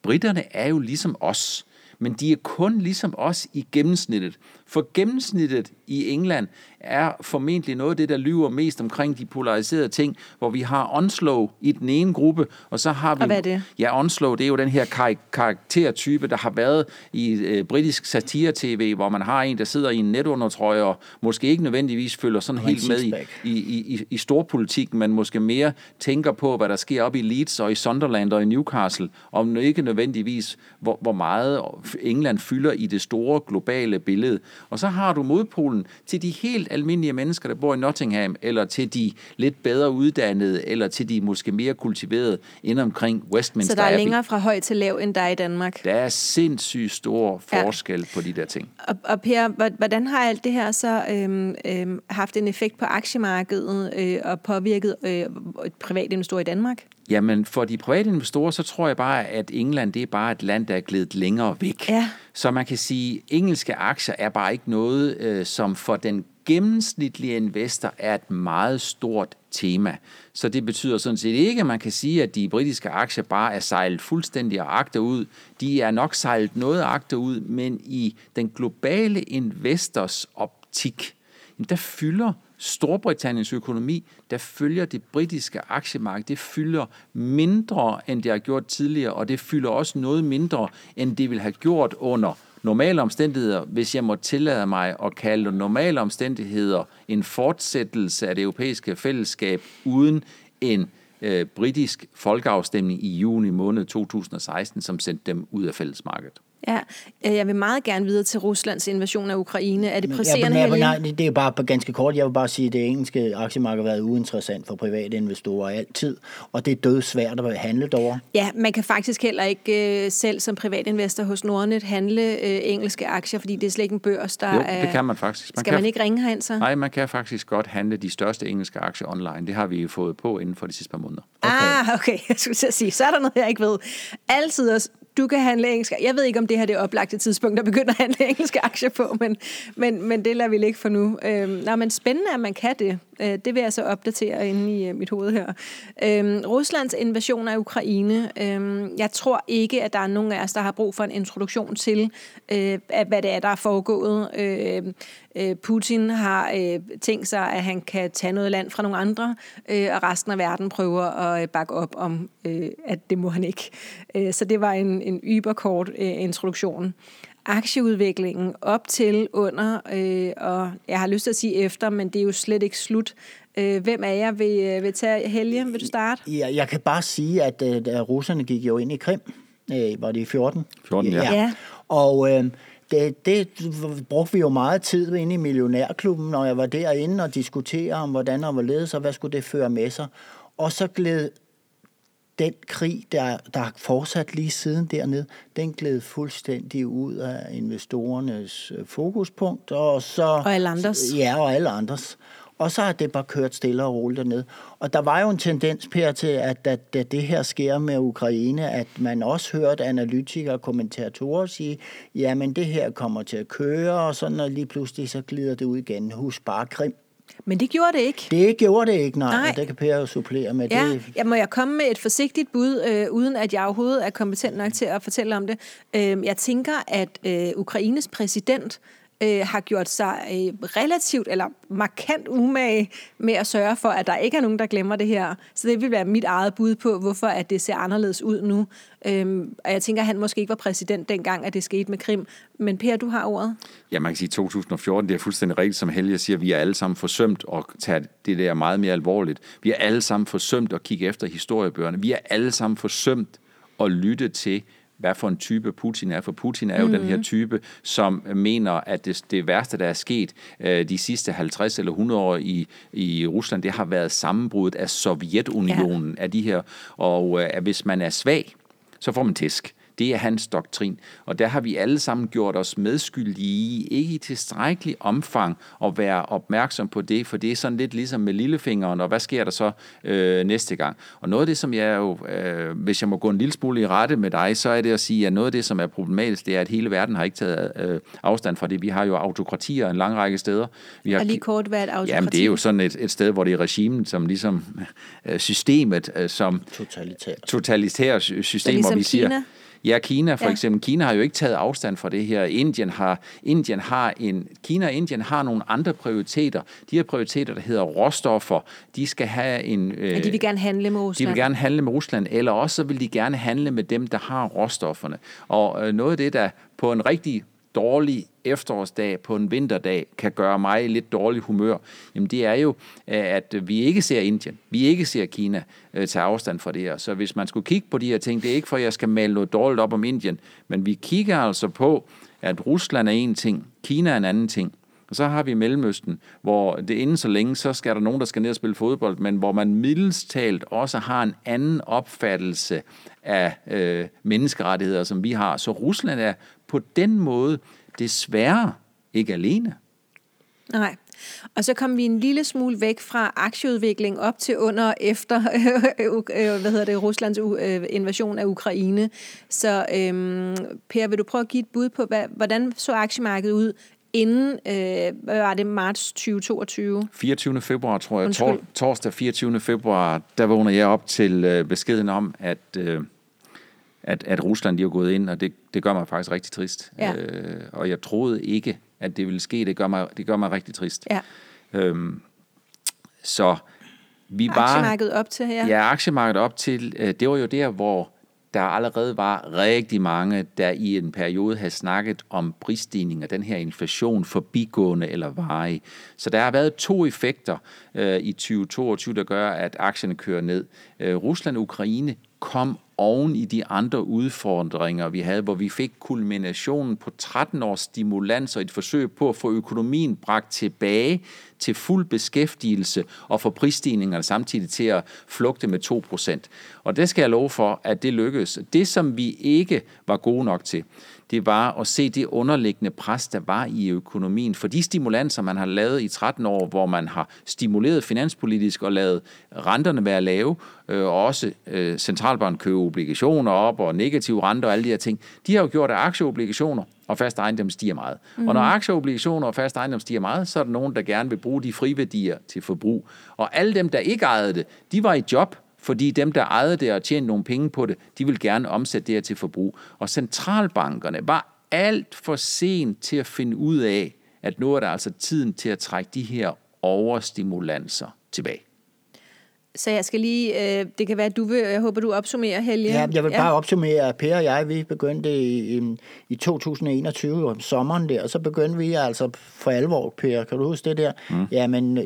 britterne er jo ligesom os, men de er kun ligesom os i gennemsnittet. For gennemsnittet i England er formentlig noget af det, der lyver mest omkring de polariserede ting, hvor vi har Onslow i den ene gruppe, og så har vi... Og hvad er det? Ja, Onslow, det er jo den her kar- karaktertype, der har været i øh, britisk satire-tv, hvor man har en, der sidder i en netundertrøje og måske ikke nødvendigvis følger sådan Og helt med i, i, i- i storpolitikken, men måske mere tænker på, hvad der sker op i Leeds og i Sunderland og i Newcastle, om ikke nødvendigvis, hvor, hvor meget England fylder i det store globale billede. Og så har du modpolen til de helt almindelige mennesker, der bor i Nottingham, eller til de lidt bedre uddannede, eller til de måske mere kultiverede inde omkring Westminster Så der er Abbey. længere fra høj til lav, end der er i Danmark. Der er sindssygt stor forskel ja. på de der ting. Og, og Per, hvor- hvordan har alt det her så øhm, øhm, haft en effekt på aktiemarkedet øh, og påvirket øh, private investorer i Danmark? Jamen, for de private investorer, så tror jeg bare, at England det er bare et land, der er glædet længere væk. Ja. Så man kan sige, at engelske aktier er bare ikke noget, øh, som for den gennemsnitlige investor er et meget stort tema. Så det betyder sådan set ikke, at man kan sige, at de britiske aktier bare er sejlet fuldstændig og agterud. De er nok sejlet noget agterud, men i den globale investors optik, jamen, der fylder Storbritanniens økonomi, der følger det britiske aktiemarked, det fylder mindre, end det har gjort tidligere, og det fylder også noget mindre, end det ville have gjort under normale omstændigheder, hvis jeg må tillade mig at kalde normale omstændigheder en fortsættelse af det europæiske fællesskab uden en øh, britisk folkeafstemning i juni måned 2016, som sendte dem ud af fællesmarkedet. Ja, øh, jeg vil meget gerne videre til Ruslands invasion af Ukraine. Er det presserende her? nej, det, det er bare ganske kort. Jeg vil bare sige, at det engelske aktiemarked har været uinteressant for private investorer altid, og det er død svært at handle over. Ja, man kan faktisk heller ikke øh, selv som privatinvestor hos Nordnet handle øh, engelske aktier, fordi det er slet ikke en børs, der Jo, er... det kan man faktisk. Man skal kan, man ikke ringe herind så? Nej, man kan faktisk godt handle de største engelske aktier online. Det har vi fået på inden for de sidste par måneder. Okay. Ah, okay. (laughs) Jeg skulle til at sige, så er der noget, jeg ikke ved. Altid også, du kan handle engelsk. Jeg ved ikke, om det her det er oplagte tidspunkt, der begynder at handle engelske aktier på, men, men, men det lader vi ligge for nu. Øhm, nej, men spændende, at man kan det. Øh, det vil jeg så opdatere inde i øh, mit hoved her. Øh, Ruslands invasion af Ukraine. Øh, jeg tror ikke, at der er nogen af os, der har brug for en introduktion til, øh, at, hvad det er, der er foregået. Øh, øh, Putin har øh, tænkt sig, at han kan tage noget land fra nogle andre, øh, og resten af verden prøver at øh, bakke op om, øh, at det må han ikke. Øh, så det var en, en yberkort øh, introduktion aktieudviklingen op til, under, øh, og jeg har lyst til at sige efter, men det er jo slet ikke slut. Øh, hvem er jeg? Vil, øh, vil tage Helge? Vil du starte? Ja, jeg kan bare sige, at, øh, at russerne gik jo ind i Krim. Øh, var det i 14? 14, ja. Ja. Og øh, det, det brugte vi jo meget tid inde i Millionærklubben, når jeg var derinde og diskutere om, hvordan og hvorledes, og hvad skulle det føre med sig. Og så gled den krig, der, der er fortsat lige siden dernede, den gled fuldstændig ud af investorernes øh, fokuspunkt. Og, så, Og alle andres. Ja, og alle andres. Og så har det bare kørt stille og roligt derned. Og der var jo en tendens, Per, til, at da, da det her sker med Ukraine, at man også hørte analytikere og kommentatorer sige, jamen det her kommer til at køre, og sådan, og lige pludselig så glider det ud igen. Husk bare Krim. Men det gjorde det ikke. Det gjorde det ikke, nej. Nej. Det kan Per jo supplere med. Ja, Det, jeg må jeg komme med et forsigtigt bud, øh, uden at jeg overhovedet er kompetent nok til at fortælle om det. Øh, jeg tænker, at øh, Ukraines præsident øh, har gjort sig øh, relativt eller markant umage med at sørge for, at der ikke er nogen, der glemmer det her. Så det vil være mit eget bud på, hvorfor at det ser anderledes ud nu. Øhm, og jeg tænker, at han måske ikke var præsident dengang, at det skete med Krim. Men Per, du har ordet. Ja, man kan sige 2014, det er fuldstændig rigtigt, som Helge siger, vi er alle sammen forsømt at tage det der meget mere alvorligt. Vi er alle sammen forsømt at kigge efter historiebøgerne. Vi er alle sammen forsømt at lytte til, hvad for en type Putin er. For Putin er jo mm. den her type, som mener, at det, det værste, der er sket øh, de sidste 50 eller 100 år i, i Rusland, det har været sammenbruddet af Sovjetunionen, ja. af de her. Og øh, hvis man er svag, så får man tæsk. Det er hans doktrin. Og der har vi alle sammen gjort os medskyldige i, ikke i tilstrækkelig omfang at være opmærksom på det, for det er sådan lidt ligesom med lillefingeren, og hvad sker der så øh, næste gang? Og noget af det, som jeg jo, øh, hvis jeg må gå en lille smule i rette med dig, så er det at sige, at noget af det, som er problematisk, det er, at hele verden har ikke taget øh, afstand fra det. Vi har jo autokratier en lang række steder. Vi har Og lige kort, hvad er et autokrati? Jamen, det er jo sådan et, et sted, hvor det er regimen, som ligesom øh, systemet, øh, som Totalitært. totalitære sy- system, ligesom hvor vi siger... Kina? Ja, Kina for Ja. eksempel. Kina har jo ikke taget afstand fra det her. Indien har, Indien har en, Kina og Indien har nogle andre prioriteter. De her prioriteter, der hedder råstoffer, de skal have en... Øh, Ja, de vil gerne handle med de Rusland. vil gerne handle med Rusland, eller også så vil de gerne handle med dem, der har råstofferne. Og øh, noget af det, der på en rigtig dårlig efterårsdag, på en vinterdag, kan gøre mig i lidt dårlig humør, jamen det er jo, øh, at vi ikke ser Indien, vi ikke ser Kina øh, tage afstand fra det her. Så hvis man skulle kigge på de her ting, det er ikke for, at jeg skal male noget dårligt op om Indien, men vi kigger altså på, at Rusland er en ting, Kina er en anden ting. Og så har vi Mellemøsten, hvor det inden så længe, så skal der nogen, der skal ned og spille fodbold, men hvor man middels talt også har en anden opfattelse af øh, menneskerettigheder, som vi har. Så Rusland er på den måde desværre ikke alene. Nej. Og så kom vi en lille smule væk fra aktieudvikling op til under og efter (laughs) øh, hvad hedder det, Ruslands øh, invasion af Ukraine. Så øhm, Per, vil du prøve at give et bud på, hvad, hvordan så aktiemarkedet ud inden, øh, hvad var det, marts 2022? 24. februar, tror jeg, Undskyld. tor- torsdag 24. februar, der vågner jeg op til øh, beskeden om, at, øh, at, at Rusland lige er gået ind, og det, det gør mig faktisk rigtig trist. Ja. Øh, og jeg troede ikke, at det ville ske. Det gør mig, det gør mig rigtig trist. Ja. Øhm, så vi var... Aktiemarkedet op til her? Ja, aktiemarkedet op til, øh, det var jo der, hvor der allerede var rigtig mange, der i en periode havde snakket om prisstigninger, den her inflation forbigående eller varig. Så der har været to effekter øh, i 2022, der gør, at aktierne kører ned. Øh, Rusland og Ukraine kom oven i de andre udfordringer, vi havde, hvor vi fik kulminationen på 13 års stimulans og et forsøg på at få økonomien bragt tilbage til fuld beskæftigelse og få prisstigningerne samtidig til at flugte med 2%. Og det skal jeg love for, at det lykkedes. Det, som vi ikke var gode nok til, det var at se det underliggende pres, der var i økonomien. For de stimulanser, man har lavet i 13 år, hvor man har stimuleret finanspolitisk og lavet renterne være lave, øh, og også øh, centralbanken købe obligationer op og negative renter og alle de her ting, de har jo gjort, at aktieobligationer og fast ejendom stiger meget. Mm. Og når aktieobligationer og fast ejendom stiger meget, så er der nogen, der gerne vil bruge de friværdier til forbrug. Og alle dem, der ikke ejede det, de var i job, fordi dem, der ejede det og tjente nogle penge på det, de vil gerne omsætte det her til forbrug. Og centralbankerne var alt for sent til at finde ud af, at nu er der altså tiden til at trække de her overstimulanser tilbage. Så jeg skal lige, øh, det kan være, at du vil, jeg håber, du opsummerer, Helge. Ja, jeg vil bare ja. opsummere, at Per og jeg, vi begyndte i, i, i 2021, om sommeren der, og så begyndte vi altså for alvor, Per, kan du huske det der? Mm. Jamen,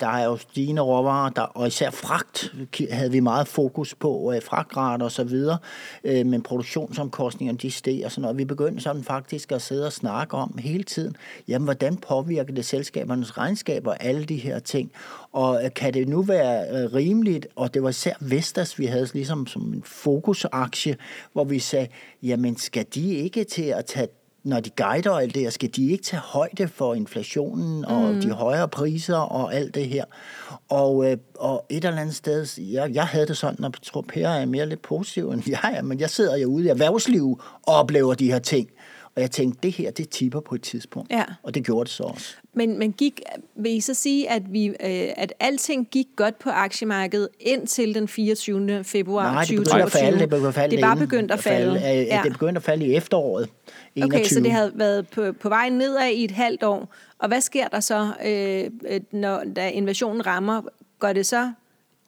der er jo stigende råvarer, der, og især fragt havde vi meget fokus på, øh, fragtgrader og så videre, øh, men produktionsomkostningerne, de steg og sådan noget. Vi begyndte sådan faktisk at sidde og snakke om hele tiden, jamen, hvordan påvirker det selskabernes regnskaber, alle de her ting, og øh, kan det nu være øh, rimeligt, og det var især Vestas, vi havde ligesom som en fokusaktie, hvor vi sagde, jamen skal de ikke til at tage når de guider alt det her, skal de ikke tage højde for inflationen og mm. de højere priser og alt det her. Og, øh, og et eller andet sted, jeg, jeg havde det sådan, jeg tror, Per er mere lidt positiv end jeg er, men jeg sidder jo ude i erhvervslivet og oplever de her ting. Og jeg tænkte, det her, det tipper på et tidspunkt. Ja. Og det gjorde det så også. Men, men gik, vil I så sige, at, vi, øh, at alting gik godt på aktiemarkedet indtil den 24. februar Nej, det begyndte at falde. Det, begyndte at falde det bare begyndt at falde. falde. Ja. Det begyndte at falde i efteråret 21. Okay, så det havde været på, på vej nedad i et halvt år. Og hvad sker der så, øh, øh når da invasionen rammer? Går det så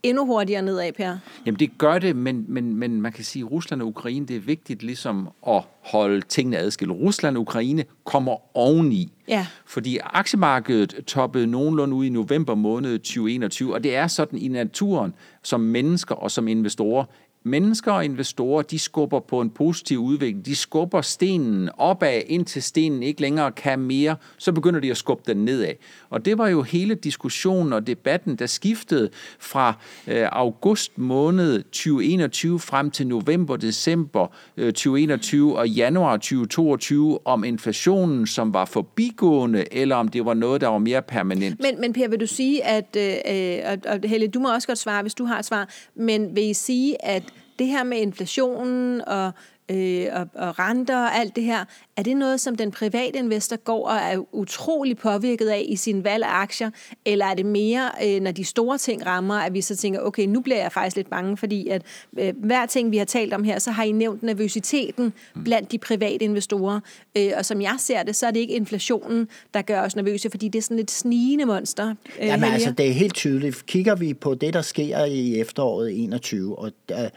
endnu hurtigere nedad, Per? Jamen det gør det, men, men, men man kan sige, at Rusland og Ukraine, det er vigtigt ligesom at holde tingene adskilt. Rusland og Ukraine kommer oveni. Ja. Fordi aktiemarkedet toppede nogenlunde ud i november måned 2021, og det er sådan i naturen, som mennesker og som investorer, mennesker og investorer, de skubber på en positiv udvikling. De skubber stenen opad, indtil stenen ikke længere kan mere. Så begynder de at skubbe den nedad. Og det var jo hele diskussionen og debatten, der skiftede fra øh, august måned 2021 frem til november, december øh, 2021 og januar 2022 om inflationen, som var forbigående, eller om det var noget, der var mere permanent. Men, men Per, vil du sige, at, øh, øh og, og Helle, du må også godt svare, hvis du har et svar, men vil I sige, at det her med inflationen og, øh, og, og renter og alt det her, er det noget, som den private investor går og er utrolig påvirket af i sin valg af aktier, eller er det mere, øh, når de store ting rammer, at vi så tænker, okay, nu bliver jeg faktisk lidt bange, fordi at øh, hver ting, vi har talt om her, så har I nævnt nervøsiteten blandt de private investorer, øh, og som jeg ser det, så er det ikke inflationen, der gør os nervøse, fordi det er sådan et snigende monster. Øh, Jamen altså, det er helt tydeligt. Kigger vi på det, der sker i efteråret 21, og der,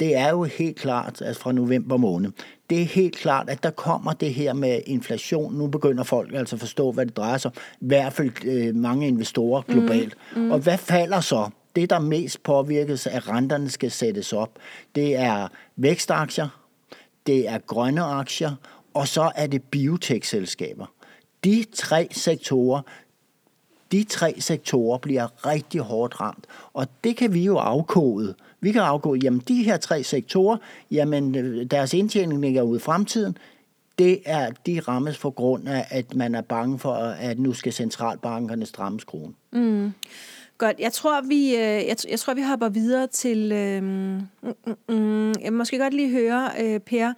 det er jo helt klart, altså fra november måned, det er helt klart, at der kommer det her med inflation. Nu begynder folk altså at forstå, hvad det drejer sig om. I hvert fald øh, mange investorer mm, globalt. Mm, mm. Og hvad falder så? Det, der mest påvirkes, at renterne skal sættes op, det er vækstaktier, det er grønne aktier, og så er det biotech-selskaber. De tre sektorer, de tre sektorer bliver rigtig hårdt ramt. Og det kan vi jo afkode vi kan afkode, jamen de her tre sektorer, jamen øh, deres indtjening ligger ude i fremtiden, det er, de rammes for grund af, at man er bange for, at nu skal centralbankerne stramme skruen. Mm. Godt, jeg tror, vi, øh, jeg, jeg tror, vi hopper videre til... Øh, mm, mm, jeg måske godt lige høre, øh, Per,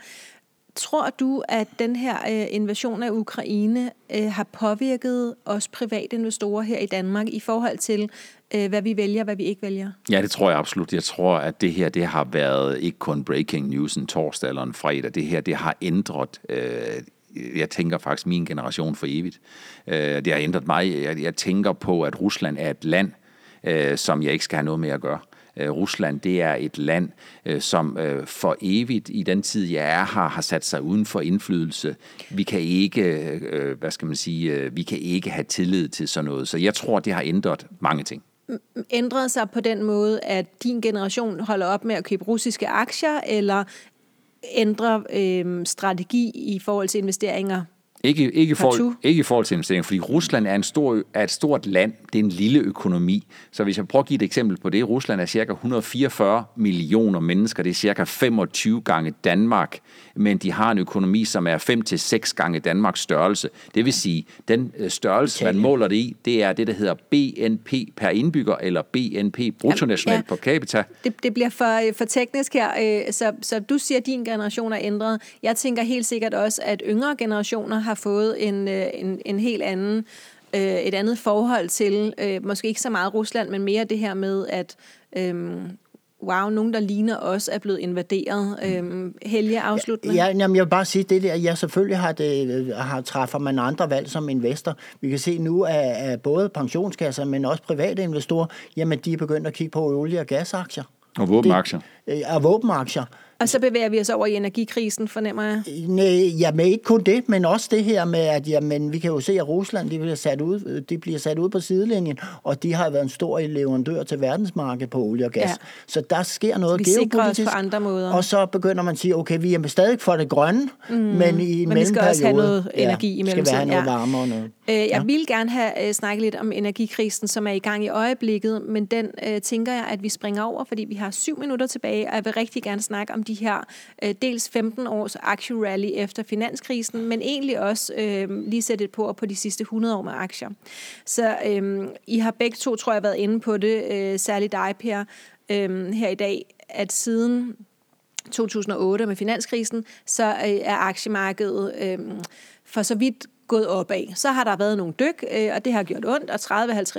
Tror du, at den her øh, invasion af Ukraine øh, har påvirket os private investorer her i Danmark i forhold til, øh, hvad vi vælger, hvad vi ikke vælger? Ja, det tror jeg absolut. Jeg tror, at det her det har været ikke kun breaking news en torsdag eller en fredag. Det her det har ændret øh, jeg tænker faktisk min generation for evigt. Øh, det har ændret mig. Jeg, tænker på, at Rusland er et land, øh, som jeg ikke skal have noget med at gøre. Øh, Øh, Rusland, det er et land, øh, som øh, for evigt i den tid, jeg er her, har sat sig uden for indflydelse. Vi kan ikke, hvad skal man sige, vi kan ikke have tillid til sådan noget. Så jeg tror, det har ændret mange ting. ændret sig på den måde, at din generation holder op med at købe russiske aktier, eller ændrer øh, strategi i forhold til investeringer ikke, ikke, for, ikke i forhold til investeringer, fordi Rusland er, en stor, er et stort land, det er en lille økonomi. Så hvis jeg prøver at give et eksempel på det, Rusland er cirka 144 millioner mennesker, det er cirka 25 gange Danmark, men de har en økonomi, som er 5 til seks gange Danmarks størrelse. Det vil sige, den øh, størrelse, man måler det i, det er det, der hedder BNP per indbygger, eller BNP bruttonationalt ja. per capita. det, det bliver for, for teknisk her, øh, så, så du siger, at din generation er ændret. Jeg tænker helt sikkert også, at yngre generationer har fået en, øh, en, en helt anden, øh, et andet forhold til, øh, måske ikke så meget Rusland, men mere det her med, at øh, wow, nogen, der ligner os, er blevet invaderet. Øh, Helge, afsluttende. Ja, jamen, jeg vil bare sige det der, ja, selvfølgelig har, det, har, træffer man andre valg som investor. Vi kan se nu, at, at både pensionskasser, men også private investorer, jamen de er begyndt at kigge på olie- og gasaktier. Og våbenaktier. Øh, Og våbenaktier. Og så bevæger vi os over i energikrisen, fornemmer jeg. Nej, jamen ikke kun det, men også det her med, at jamen, vi kan jo se, at Rusland de bliver, sat ud, de bliver sat ud på sidelinjen, og de har været en stor leverandør til verdensmarkedet på olie og gas. Ja. Så der sker noget vi geopolitisk. på andre måder. Og så begynder man at sige, okay, vi er stadig for det grønne, mm. men i en Men vi skal også have noget energi i ja, skal vi have mellemtiden, noget ja. varme og noget. Øh, jeg ja. vil gerne have øh, snakket lidt om energikrisen, som er i gang i øjeblikket, men den øh, tænker jeg, at vi springer over, fordi vi har syv minutter tilbage, og jeg vil rigtig gerne snakke om de her øh, dels 15 års aktierally efter finanskrisen, men egentlig også øh, lige sætte et på på de sidste 100 år med aktier. Så øh, I har begge to, tror jeg, været inde på det, øh, særligt dig, Per, øh, her i dag, at siden 2008 med finanskrisen, så øh, er aktiemarkedet øh, for så vidt gået opad. Så har der været nogle dyk, øh, og det har gjort ondt, og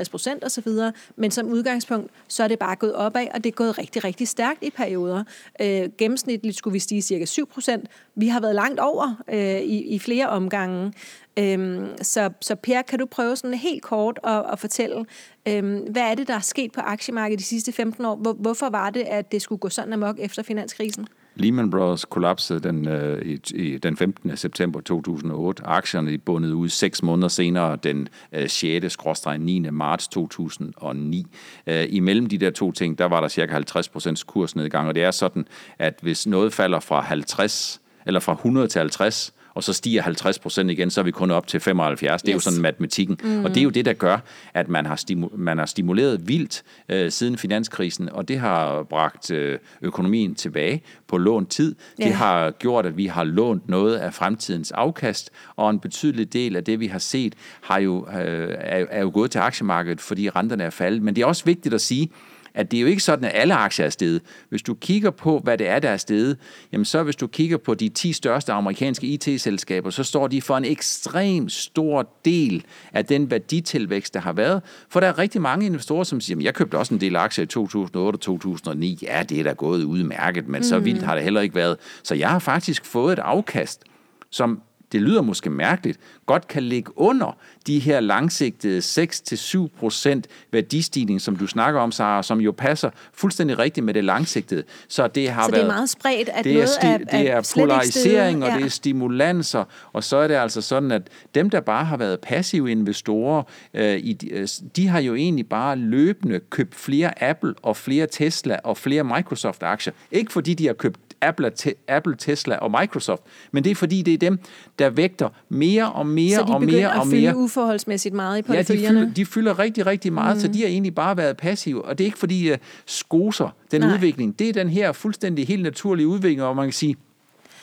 30-50 procent osv., men som udgangspunkt, så er det bare gået opad, og det er gået rigtig, rigtig stærkt i perioder. Øh, gennemsnitligt skulle vi stige cirka 7 procent. Vi har været langt over øh, i, i flere omgange. Øhm, så, så Per, kan du prøve sådan helt kort at, at fortælle, øhm, hvad er det, der er sket på aktiemarkedet de sidste 15 år? Hvor, hvorfor var det, at det skulle gå sådan amok efter finanskrisen? Lehman Brothers kollapsede den, øh, i, i, den 15. september 2008. Aktierne de bundet ud seks måneder senere, den øh, 6. 9. marts 2009. Øh, imellem de der to ting, der var der cirka 50 procents kursnedgang, og det er sådan, at hvis noget falder fra 50 eller fra 100 til 50, og så stiger 50 procent igen, så er vi kun op til 75. Det er Yes. jo sådan matematikken. Mm. Og det er jo det, der gør, at man har, stimu- man har stimuleret vildt øh, siden finanskrisen, og det har bragt øh, økonomien tilbage på lånt tid. Det Ja. har gjort, at vi har lånt noget af fremtidens afkast, og en betydelig del af det, vi har set, har jo, øh, er, er jo gået til aktiemarkedet, fordi renterne er faldet. Men det er også vigtigt at sige, at det er jo ikke sådan, at alle aktier er steget. Hvis du kigger på, hvad det er, der er steget, jamen så hvis du kigger på de 10 største amerikanske IT-selskaber, så står de for en ekstrem stor del af den værditilvækst, der har været. For der er rigtig mange investorer, som siger, "Jamen, jeg købte også en del aktier i 2008 og 2009. Ja, det er da gået udmærket, men så vildt har det heller ikke været. Så jeg har faktisk fået et afkast, som det lyder måske mærkeligt, godt kan ligge under de her langsigtede 6-7% værdistigning, som du snakker om, Sara, som jo passer fuldstændig rigtigt med det langsigtede. Så det har Så det er været, meget spredt, at det er, noget er, det er polarisering, og det er stimulanser, og så er det altså sådan, at dem, der bare har været passive investorer, øh, i, de- øh, de har jo egentlig bare løbende købt flere Apple og flere Tesla og flere Microsoft-aktier. Ikke fordi de har købt Apple, Apple, Tesla og Microsoft, men det er fordi, det er dem, der vægter mere og mere så de og begynder mere at og fylde mere. uforholdsmæssigt meget i Ja, de fylder, de fylder rigtig, rigtig meget, mm. så de har egentlig bare været passive. Og det er ikke fordi, uh, skoser den Nej. Nej. udvikling. Det er den her fuldstændig helt naturlige udvikling, og man kan sige,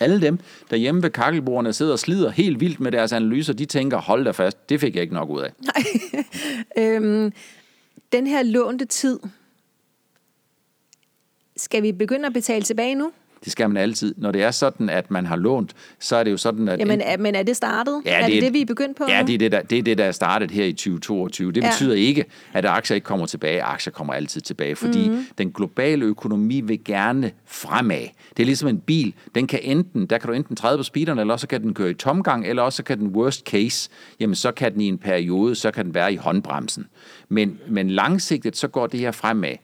alle dem, der hjemme ved kakkelbordene sidder og slider helt vildt med deres analyser, de tænker, hold da fast, det fik jeg ikke nok ud af. (laughs) Øhm, den her lånte tid, skal vi begynde at betale tilbage nu? Det skal man altid. Når det er sådan, at man har lånt, så er det jo sådan, at... Jamen, er, men er det startet? Ja, er det er- det, vi er begyndt på Ja, det er det, der, det er det, der er startet her i 2022. Det Ja. betyder ikke, at aktier ikke kommer tilbage. Aktier kommer altid tilbage, fordi Mhm. mm. den globale økonomi vil gerne fremad. Det er ligesom en bil. Den kan enten, der kan du enten træde på speederen, eller også kan den køre i tomgang, eller også kan den worst case, jamen så kan den i en periode, så kan den være i håndbremsen. Men, men langsigtet, så går det her fremad.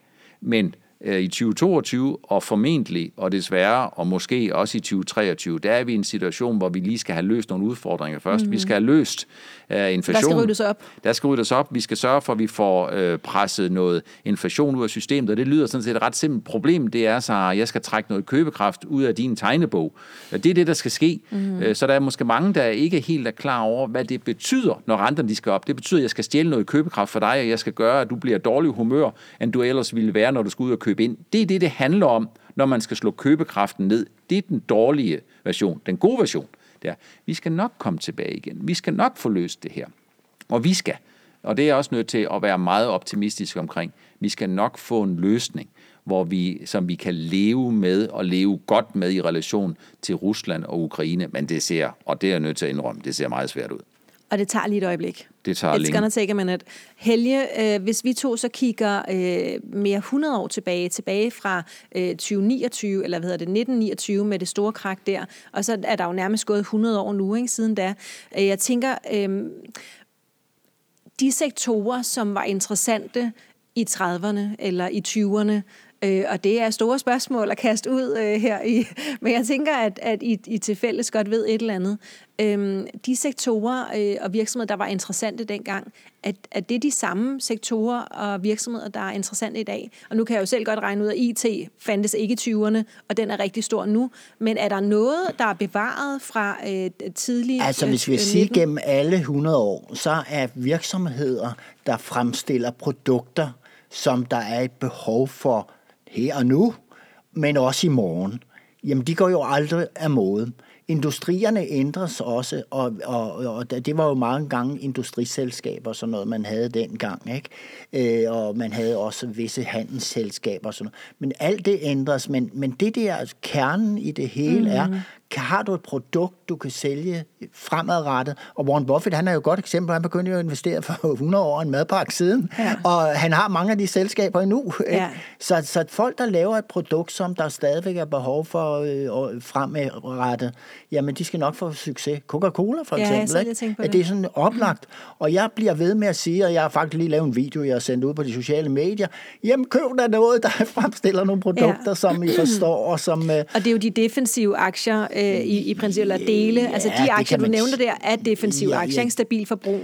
Men i 2022, og formentlig, og desværre, og måske også i 2023, der er vi i en situation, hvor vi lige skal have løst nogle udfordringer først. Mm-hmm. Vi skal have løst uh, inflation. Der skal ryddes op. Der skal ryddes op. Vi skal sørge for, at vi får uh, presset noget inflation ud af systemet, og det lyder sådan set et ret simpelt problem. Det er så, at jeg skal trække noget købekraft ud af din tegnebog. Det er det, der skal ske. Mm-hmm. Så der er måske mange, der ikke helt er klar over, hvad det betyder, når renterne de skal op. Det betyder, at jeg skal stjæle noget købekraft for dig, og jeg skal gøre, at du bliver dårlig humør, end du ellers ville være, når du skal ud og købe ind. Det er det, det handler om, når man skal slå købekraften ned. Det er den dårlige version. Den gode version, det er, vi skal nok komme tilbage igen. Vi skal nok få løst det her. Og vi skal. Og det er jeg også nødt til at være meget optimistisk omkring. Vi skal nok få en løsning, hvor vi, som vi kan leve med og leve godt med i relation til Rusland og Ukraine. Men det ser, og det er jeg nødt til at indrømme, det ser meget svært ud. Og det tager lige et øjeblik. Det tager It's længe. gonna take a minute. Helge, øh, hvis vi to så kigger øh, mere 100 år tilbage, tilbage fra øh, 2029, eller hvad hedder det, 1929 med det store krak der, og så er der jo nærmest gået 100 år nu, ikke, siden da. Øh, jeg tænker, øh, de sektorer, som var interessante i 30'erne eller i 20'erne, Øh, og det er store spørgsmål at kaste ud øh, her i, (laughs) men jeg tænker, at, at I, I til fælles godt ved et eller andet. Øhm, de sektorer øh, og virksomheder, der var interessante dengang, at, at det er de samme sektorer og virksomheder, der er interessante i dag. Og nu kan jeg jo selv godt regne ud, at IT fandtes ikke i 20'erne, og den er rigtig stor nu. Men er der noget, der er bevaret fra øh, tidlig Altså hvis vi øh, siger 19? gennem alle 100 år, så er virksomheder, der fremstiller produkter, som der er et behov for her og nu, men også i morgen, jamen de går jo aldrig af mode. Industrierne ændres også, og, og, og det var jo mange gange industriselskaber, sådan noget, man havde dengang, ikke? Øh, og man havde også visse handelsselskaber og sådan noget. Men alt det ændres, men, men det der kernen i det hele mm. er, har du et produkt, du kan sælge fremadrettet? Og Warren Buffett, han er jo et godt eksempel. Han begyndte jo at investere for (laughs) 100 år en madpakke siden, Ja. og han har mange af de selskaber endnu. Ikke? Ja. Så, så folk, der laver et produkt, som der stadigvæk er behov for øh, fremadrettet, jamen de skal nok få succes. Coca-Cola for Ja, jeg eksempel. ikke? At det. det er sådan oplagt. Og jeg bliver ved med at sige, og jeg har faktisk lige lavet en video, jeg har sendt ud på de sociale medier, jamen køb da noget, der (laughs) fremstiller nogle produkter, ja. som I forstår, og som... Øh, Og det er jo de defensive aktier øh, i, i princippet, eller dele. Ja, altså de aktier, du s- der, er defensive Ja, aktier, ja. stabil forbrug.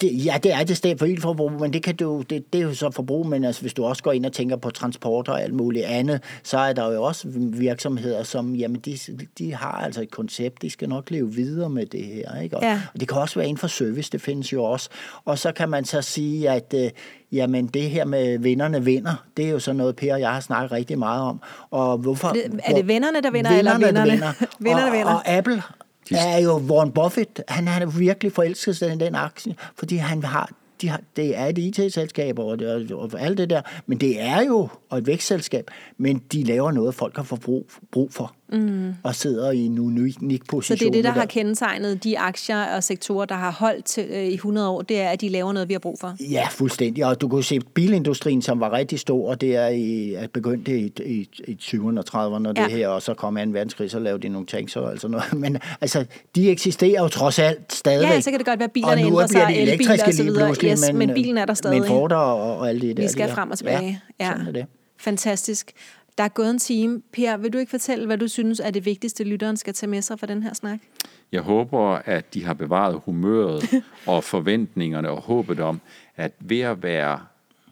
Det, ja, det er det stedet for iltforbrug, men det, kan du, det, det er jo så forbrug, men altså, hvis du også går ind og tænker på transport og alt muligt andet, så er der jo også virksomheder, som jamen, de, de har altså et koncept, de skal nok leve videre med det her. Ikke? Og, Ja. og det kan også være inden for service, det findes jo også. Og så kan man så sige, at øh, jamen, det her med vinderne vinder, det er jo sådan noget, Per og jeg har snakket rigtig meget om. Og hvorfor, Er det- er vennerne, der vinder, eller Vinderne, der vinderne? vinder. (laughs) Vinderne og, vinder. Og Apple er jo Warren Buffett. Han er virkelig forelsket sig i den aktie, fordi han har de har, det er et IT-selskab og, det, og alt det der, men det er jo og et vækstselskab, men de laver noget, folk har for brug, brug for, mm. og sidder i en unik Så position. det er det, der med har kendetegnet de aktier og sektorer, der har holdt til, øh, i 100 år, det er, at de laver noget, vi har brug for. Ja, fuldstændig. Og du kunne se bilindustrien, som var rigtig stor, og det er i, at begyndte i, i, i 20'erne og 30'erne, og det Ja. her, og så kom 2. verdenskrig, så lavede de nogle tanks og altså noget. (laughs) Men altså, de eksisterer jo trods alt stadigvæk. Ja, så kan det godt være, at bilerne og nu ændrer sig, de elbiler elektriske og så videre. Yes, men bilen er der stadig. Men Ford og, og alle de der. Vi skal der. frem og tilbage. Ja, sådan er det. Fantastisk. Der er gået en time. Per, vil du ikke fortælle, hvad du synes er det vigtigste, lytteren skal tage med sig fra den her snak? Jeg håber, at de har bevaret humøret (laughs) og forventningerne og håbet om, at ved at være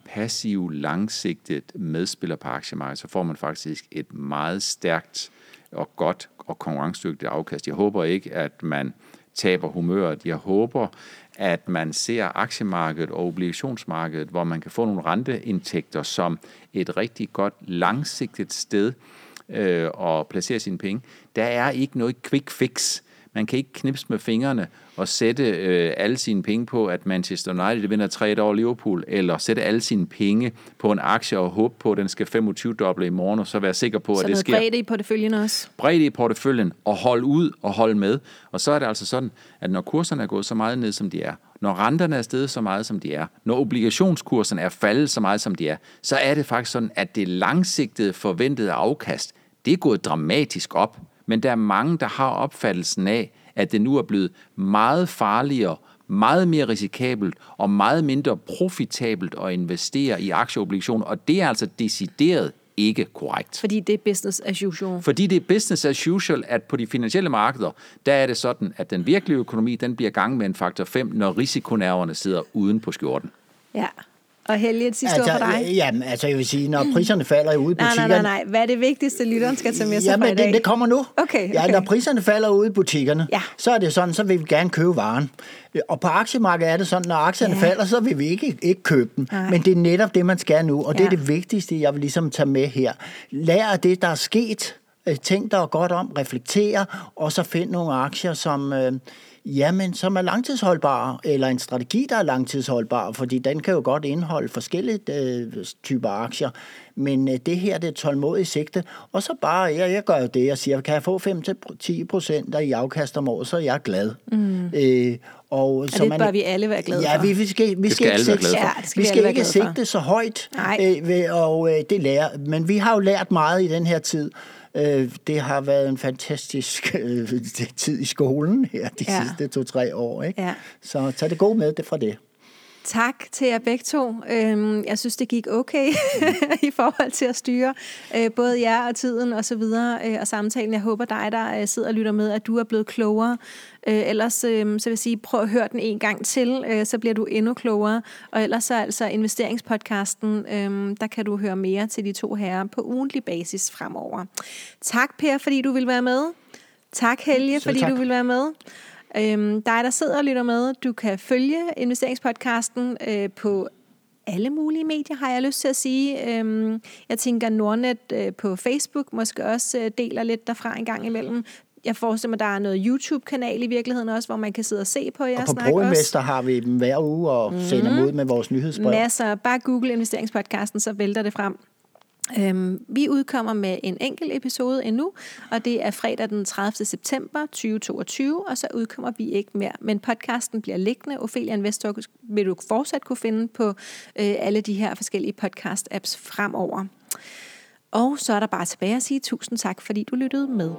passiv, langsigtet medspiller på aktiemarkedet, så får man faktisk et meget stærkt og godt og konkurrencedygtigt afkast. Jeg håber ikke, at man taber humøret. Jeg håber, at man ser aktiemarkedet og obligationsmarkedet, hvor man kan få nogle renteindtægter som et rigtig godt langsigtet sted øh, at placere sine penge. Der er ikke noget quick fix. Man kan ikke knipse med fingrene og sætte øh, alle sine penge på, at Manchester United vinder 3 over Liverpool, eller sætte alle sine penge på en aktie og håbe på, at den skal 25 doble i morgen, og så være sikker på, Så at det sker bredde i porteføljen også. bredde i porteføljen og holde ud og holde med. Og så er det altså sådan, at når kurserne er gået så meget ned, som de er, når renterne er steget så meget, som de er, når obligationskurserne er faldet så meget, som de er, så er det faktisk sådan, at det langsigtede forventede afkast, det er gået dramatisk op. Men der er mange, der har opfattelsen af, at det nu er blevet meget farligere, meget mere risikabelt og meget mindre profitabelt at investere i aktieobligationer. Og det er altså decideret ikke korrekt. Fordi det er business as usual. Fordi det er business as usual, at på de finansielle markeder, der er det sådan, at den virkelige økonomi, den bliver gang med en faktor 5, når risikonerverne sidder uden på skjorten. Ja. Og Helge, et sidste altså, ord for dig. Jamen, altså jeg vil sige, når priserne falder ude i butikkerne... Nej, nej, nej, nej. Hvad er det vigtigste, lytteren skal tage med sig jamen, fra i dag? Det, det kommer nu. Okay, okay. Ja, når priserne falder ude i butikkerne, ja. så er det sådan, så vil vi gerne købe varen. Og på aktiemarkedet er det sådan, når aktierne ja. falder, så vil vi ikke, ikke købe dem. Nej. Men det er netop det, man skal nu, og det ja. er det vigtigste, jeg vil ligesom tage med her. Lær af det, der er sket. Tænk dig godt om, reflektere, og så find nogle aktier, som... Øh, Jamen, som er langtidsholdbare, eller en strategi, der er langtidsholdbar, fordi den kan jo godt indeholde forskellige øh, typer aktier, men øh, det her, det er tålmodigt sigte, og så bare, ja, jeg gør jo det, jeg siger, kan jeg få 5-10 procent i afkast om året, så er jeg glad. Mm. Øh, og, og så det man, bør vi alle være glade ja, for. Ja, vi, vi skal, vi skal, skal ikke sigte, ja, skal vi skal ikke sigte så højt, øh, og øh, det lærer, men vi har jo lært meget i den her tid, det har været en fantastisk øh, (laughs) tid i skolen her de ja. sidste to-tre år. Ikke? Ja. Så tag det gode med det fra det. Tak til jer begge to. Øhm, jeg synes, det gik okay (laughs) i forhold til at styre øh, både jer og tiden og så videre øh, og samtalen. Jeg håber dig, der øh, sidder og lytter med, at du er blevet klogere. Ellers så vil jeg sige, prøv at høre den en gang til, så bliver du endnu klogere. Og ellers så altså investeringspodcasten, øhm, der kan du høre mere til de to herrer på ugentlig basis fremover. Tak Per, fordi du vil være med. Tak Helge, fordi tak. du vil være med. Øhm, dig, der sidder og lytter med, du kan følge investeringspodcasten øh, på alle mulige medier, har jeg lyst til at sige. Øhm, jeg tænker, Nordnet øh, på Facebook måske også øh, deler lidt derfra en gang imellem. Jeg forestiller mig, der er noget YouTube-kanal i virkeligheden også, hvor man kan sidde og se på jeres Og på ProInvestor har vi dem hver uge og sender dem ud med vores nyhedsbrev. Masser. Bare google investeringspodcasten, så vælter det frem. Øhm, vi udkommer med en enkelt episode endnu, og det er fredag den 30. september 2022, og så udkommer vi ikke mere. Men podcasten bliver liggende. Ophelia Investor vil du fortsat kunne finde på øh, alle de her forskellige podcast-apps fremover. Og så er der bare tilbage at sige tusind tak, fordi du lyttede med.